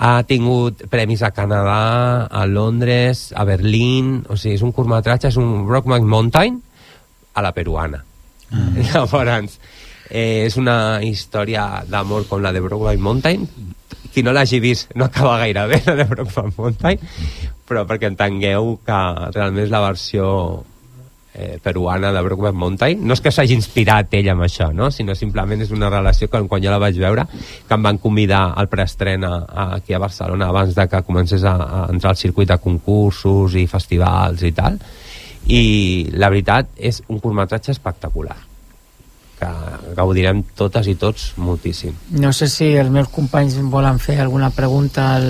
Ha tingut premis a Canadà, a Londres, a Berlín, o sigui, és un curtmetratge, és un Brockman Mountain a la peruana. Mm. Llavors, eh, és una història d'amor com la de Brockman Mountain, qui no l'hagi vist no acaba gaire bé la de Brokeback Mountain però perquè entengueu que realment és la versió eh, peruana de Brokeback Mountain no és que s'hagi inspirat ell amb això no? sinó simplement és una relació que quan jo la vaig veure que em van convidar al preestrena aquí a Barcelona abans de que comencés a, a entrar al circuit de concursos i festivals i tal i la veritat és un curtmetratge espectacular que gaudirem totes i tots moltíssim. No sé si els meus companys volen fer alguna pregunta al,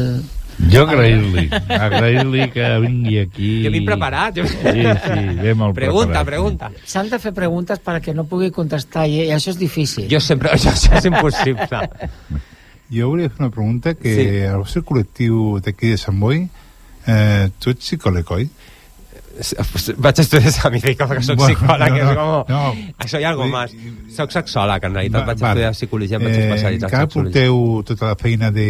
Jo agrair-li, agrair-li que vingui aquí. Jo vinc preparat. Jo... Sí, sí, ve molt Pregunta, preparat. pregunta. S'han de fer preguntes perquè no pugui contestar i, i això és difícil. Jo sempre... Això, això és impossible. Jo volia fer una pregunta que Sí. al vostre col·lectiu d'aquí de Sant Boi eh, tu ets psicòleg, oi? Vaig estudiar semídica perquè soc Bueno, psicòleg, no, és no, com... no. Això hi ha algo Vull- més. Soc sexòleg, en realitat. Vaig Va- estudiar psicologia, em vaig Eh, especialitzar encara en sexologia. porteu tota la feina de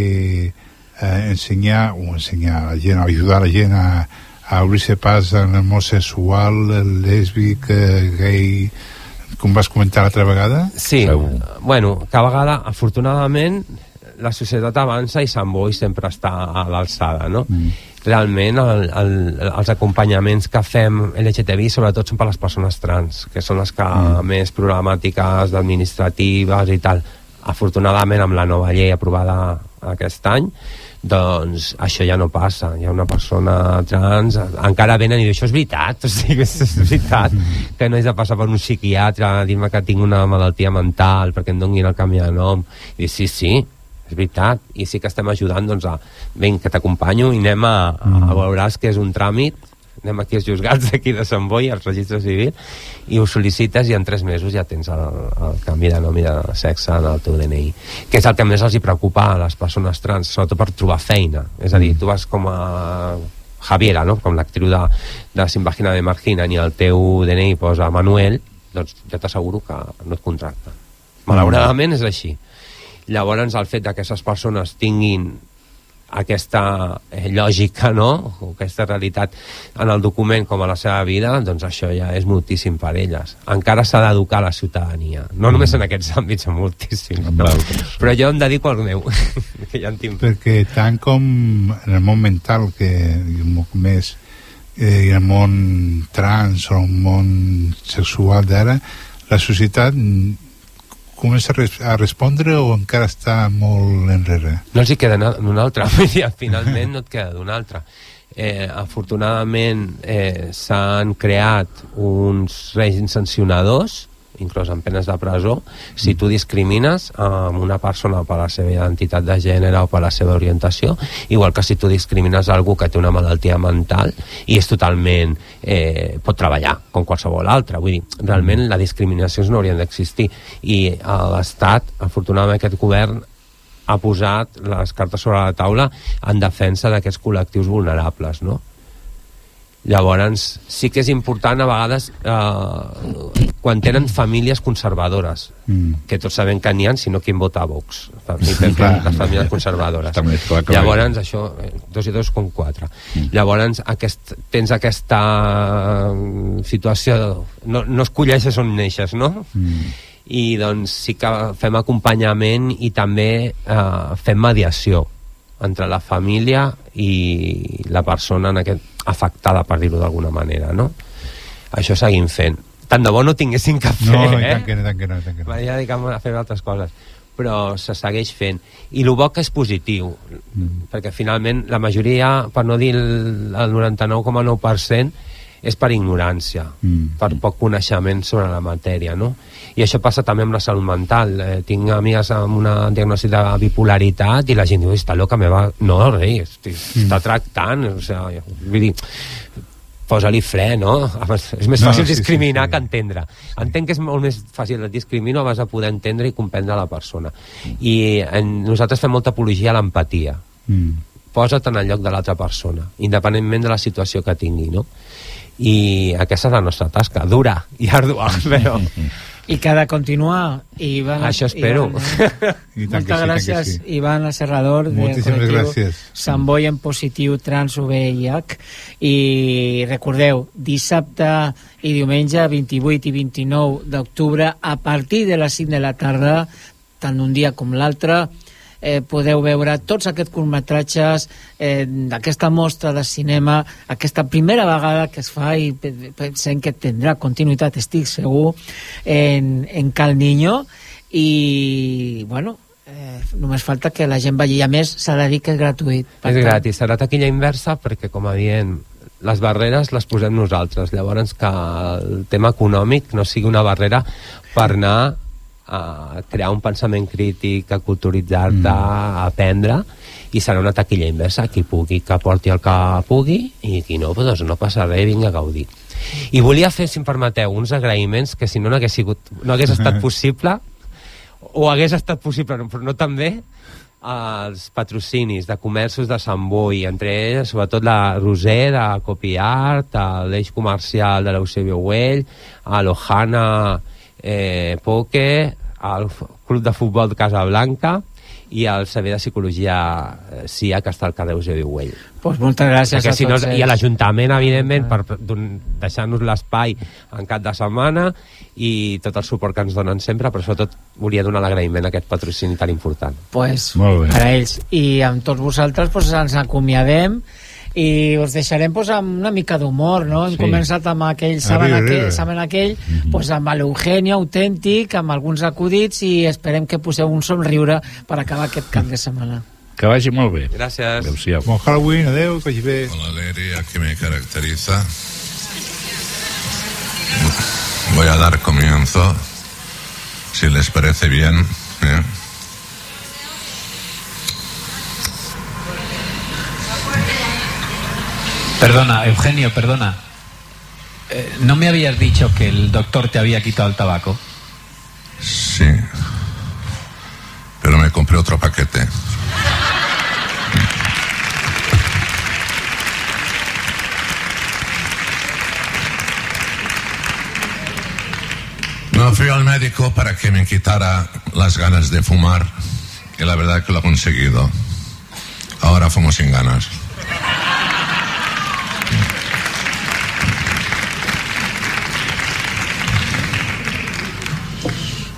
eh, ensenyar o ensenyar la gent, ajudar la gent a, a obrir-se pas en el món sexual, lèsbic, eh, gay, com vas comentar l'altra vegada? Sí, bueno, cada vegada, afortunadament, la societat avança i Sant Boi sempre està a l'alçada, no? Mm. Realment, el, el, els acompanyaments que fem LGTBI sobretot són per les persones trans, que són les que mm. més problemàtiques administratives i tal. Afortunadament, amb la nova llei aprovada aquest any, doncs això ja no passa hi ha una persona trans encara venen i diuen, això és veritat o sigui, és, és veritat que no he de passar per un psiquiatre a dir-me que tinc una malaltia mental perquè em donguin el canvi de nom i dic, sí, sí, és veritat i sí que estem ajudant doncs a, vinc que t'acompanyo i anem a, a veuràs que és un tràmit anem aquí als juzgats d'aquí de Sant Boi, al registre civil, i ho sol·licites i en tres mesos ja tens el, el canvi de nom i de sexe en el teu DNI. Que és el que més els hi preocupa a les persones trans, sobretot per trobar feina. És a dir, tu vas com a Javiera, no? com l'actriu de, de Sin Vagina de Margina, i el teu DNI posa Manuel, doncs ja t'asseguro que no et contracten. Malauradament és així. Llavors, el fet de que aquestes persones tinguin aquesta eh, lògica, no?, o aquesta realitat en el document com a la seva vida, doncs això ja és moltíssim per elles. Encara s'ha d'educar la ciutadania. No només en aquests àmbits, en moltíssims. No? Però jo em dedico al meu, que ja en tinc. Perquè tant com en el món mental, que més eh, el món trans o el món sexual d'ara, la societat mm, comença a, res a respondre o encara està molt enrere? No els hi queda na- d'un altre, vull dir, finalment no et queda d'un altre. Eh, afortunadament eh, s'han creat uns règims sancionadors inclús amb penes de presó, si tu discrimines amb una persona per la seva identitat de gènere o per la seva orientació, igual que si tu discrimines algú que té una malaltia mental i és totalment... Eh, pot treballar com qualsevol altre. Vull dir, realment la discriminació no haurien d'existir. I a l'Estat, afortunadament aquest govern ha posat les cartes sobre la taula en defensa d'aquests col·lectius vulnerables, no? Llavors, sí que és important a vegades eh, quan tenen famílies conservadores, Mm. que tots sabem que n'hi ha, sinó qui en vota a Vox, per Clar. les famílies conservadores. Més clar que Llavors, això, eh, dos i dos com quatre. Llavors, aquest, tens aquesta mm, situació, no, no escolleixes on neixes, no? i doncs sí que fem acompanyament i també eh, fem mediació entre la família i la persona en aquest, afectada, per dir-ho d'alguna manera, no? Això seguim fent. Tant de bo no tinguéssim que fer, No, no, i eh? tant que no, tant que no, tant que no. ja dedicam a fer altres coses però se segueix fent i el bo que és positiu mm. perquè finalment la majoria per no dir el, el 99,9% és per ignorància Mm. per poc coneixement sobre la matèria no? I això passa també amb la salut mental eh, tinc amigues amb una diagnosi de bipolaritat i la gent diu, està loca, me va... no, rei, estic, Mm. està tractant o sigui, vull dir posa-li fre, no? És més No, fàcil sí, sí, discriminar sí. que entendre. Entenc que és molt més fàcil et discrimino vas a poder entendre i comprendre la persona. I en, nosaltres fem molta apologia a l'empatia. Mm. Posa't en el lloc de l'altra persona, independentment de la situació que tingui, no? I aquesta és la nostra tasca, dura i ardua, però... I que ha de continuar. Ivan, Això espero. Ivan, I tant que moltes sí, gràcies, sí. Ivan Serrador, del Moltíssimes gràcies. Sant Boi en positiu trans VIH. I recordeu, dissabte i diumenge 28 i 29 d'octubre, a partir de les 5 de la tarda, tant un dia com l'altre, eh, podeu veure tots aquests curtmetratges eh, d'aquesta mostra de cinema, aquesta primera vegada que es fa i pe- pensem que tindrà continuïtat, estic segur, en, en Cal Niño i, bueno, eh, només falta que la gent vagi. I a més, s'ha de dir que és gratuït. És tant, gratis, serà taquilla inversa perquè, com a dient, les barreres les posem nosaltres. Llavors, que el tema econòmic no sigui una barrera per anar a crear un pensament crític, a culturitzar-te, a aprendre, i serà una taquilla inversa. Qui pugui que porti el que pugui i qui no, doncs no passa res, vinga a gaudir. I volia fer, si em permeteu, uns agraïments que si no no hagués, sigut, no hagués estat possible o hagués estat possible, però no tan bé els patrocinis de comerços de Sant Boi, entre ells sobretot la Roser de Copiart, l'eix comercial de l'Eusebio Güell, a l'Ojana eh, Poke, al Club de Futbol de Casablanca i al Saber de Psicologia eh, CIA, que està al carrer Eusebio Güell. Pues moltes gràcies Perquè a si no, tots I a ells. l'Ajuntament, evidentment, per don- deixar-nos l'espai en cap de setmana i tot el suport que ens donen sempre, però sobretot volia donar l'agraïment a aquest patrocini tan important. pues, Molt bé. per a ells i amb tots vosaltres pues, ens acomiadem i us deixarem pues, amb una mica d'humor no? hem Sí. començat amb aquell saben Arriba, aquell, arriba. saben aquell pues, amb l'Eugenio autèntic amb alguns acudits i esperem que poseu un somriure per acabar aquest cap de setmana Que vagi molt bé. Gràcies. Adéu-siau. Bon Halloween, adeu, que vagi bé. Con la alegría que me caracteriza, voy a dar comienzo, si les parece bien. ¿eh? Perdona, Eugenio, perdona. Eh, ¿No me habías dicho que el doctor te había quitado el tabaco? Sí. Pero me compré otro paquete. No fui al médico para que me quitara las ganas de fumar y la verdad que lo ha conseguido. Ahora fumo sin ganas.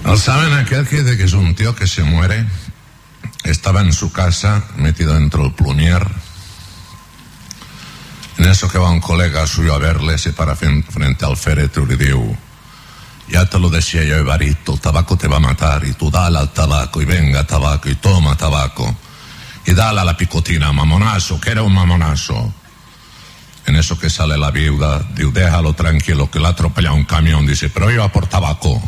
¿No saben aquel que dice que es un tío que se muere? Estaba en su casa, metido dentro del plumier. En eso que va un colega suyo a verle, se para frente al féretro y le diu ya te lo decía yo, Evarito, el tabaco te va a matar y tú dale al tabaco y venga tabaco y toma tabaco y dale a la picotina, mamonazo, que era un mamonazo. En eso que sale la viuda, diu, déjalo tranquilo, que le ha atropellado un camión, dice, pero iba por tabaco.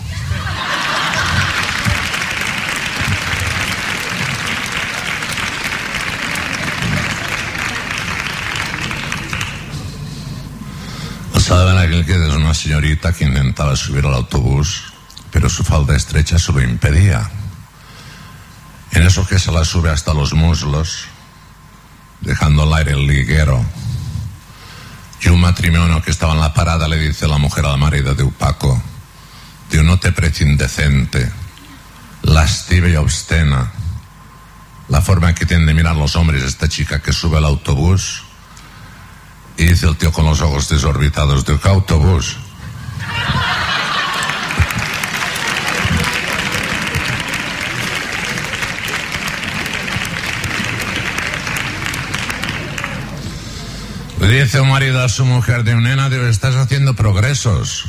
Saben aquel que es una señorita que intentaba subir al autobús, pero su falda estrecha se lo impedía. En eso que se la sube hasta los muslos, dejando al aire el liguero. Y un matrimonio que estaba en la parada le dice la mujer al marido de Upaco, Dios no te parece indecente, lasciva y obscena, la forma que tienen de mirar los hombres esta chica que sube al autobús y dice el tío con los ojos desorbitados, ¿de qué autobús? Dice un marido a su mujer de nena, digo, estás haciendo progresos.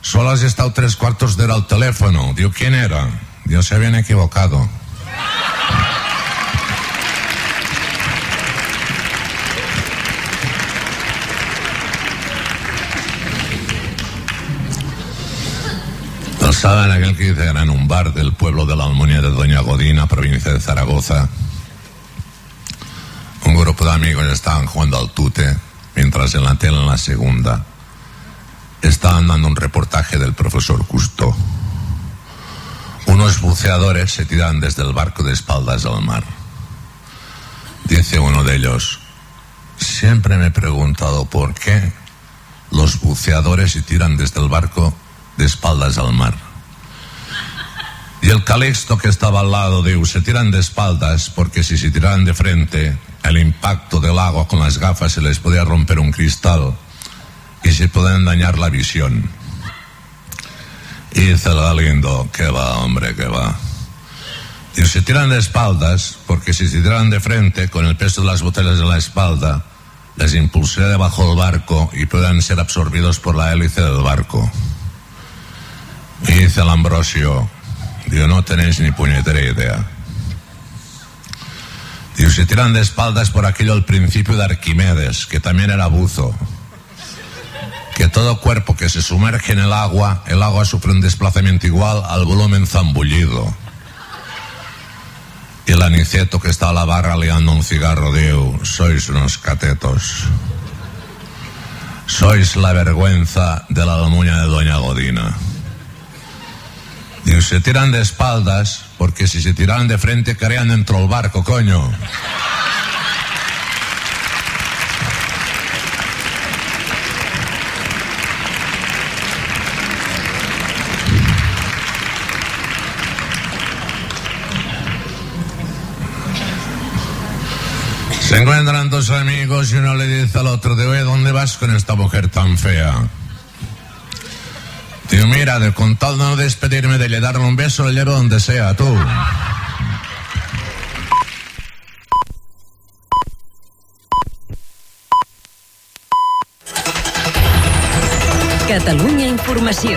Solo has estado tres cuartos de hora al teléfono. Digo, ¿quién era? Dios se habían equivocado. ¿No saben aquel que dice era en un bar del pueblo de la Almunia de Doña Godina, provincia de Zaragoza? Un grupo de amigos estaban jugando al tute, mientras en la tele en la segunda estaban dando un reportaje del profesor Custo. Unos buceadores se tiran desde el barco de espaldas al mar. Dice uno de ellos, siempre me he preguntado por qué los buceadores se tiran desde el barco de espaldas al mar. Y el Calixto que estaba al lado dijo, se tiran de espaldas porque si se tiraran de frente, el impacto del agua con las gafas se les podía romper un cristal y se pueden dañar la visión. Y dice el Galindo, que va, hombre, que va. Y se tiran de espaldas porque si se tiran de frente, con el peso de las botellas en la espalda, les impulsaría debajo del barco y puedan ser absorbidos por la hélice del barco. Y dice el Ambrosio, digo, no tenéis ni puñetera idea. Digo, se tiran de espaldas por aquello al principio de Arquimedes, que también era buzo. Que todo cuerpo que se sumerge en el agua, el agua sufre un desplazamiento igual al volumen zambullido. Y el aniceto que está a la barra liando un cigarro diu, sois unos catetos. Sois la vergüenza de la almuña de Doña Godina. Diu, se tiran de espaldas, porque si se tiraran de frente caerían dentro del barco, coño. Se encuentran dos amigos y uno le dice al otro, de ¿dónde vas con esta mujer tan fea? Tío, mira, de con tal no despedirme de le darle un beso, le llevo donde sea, tú. Catalunya Informació.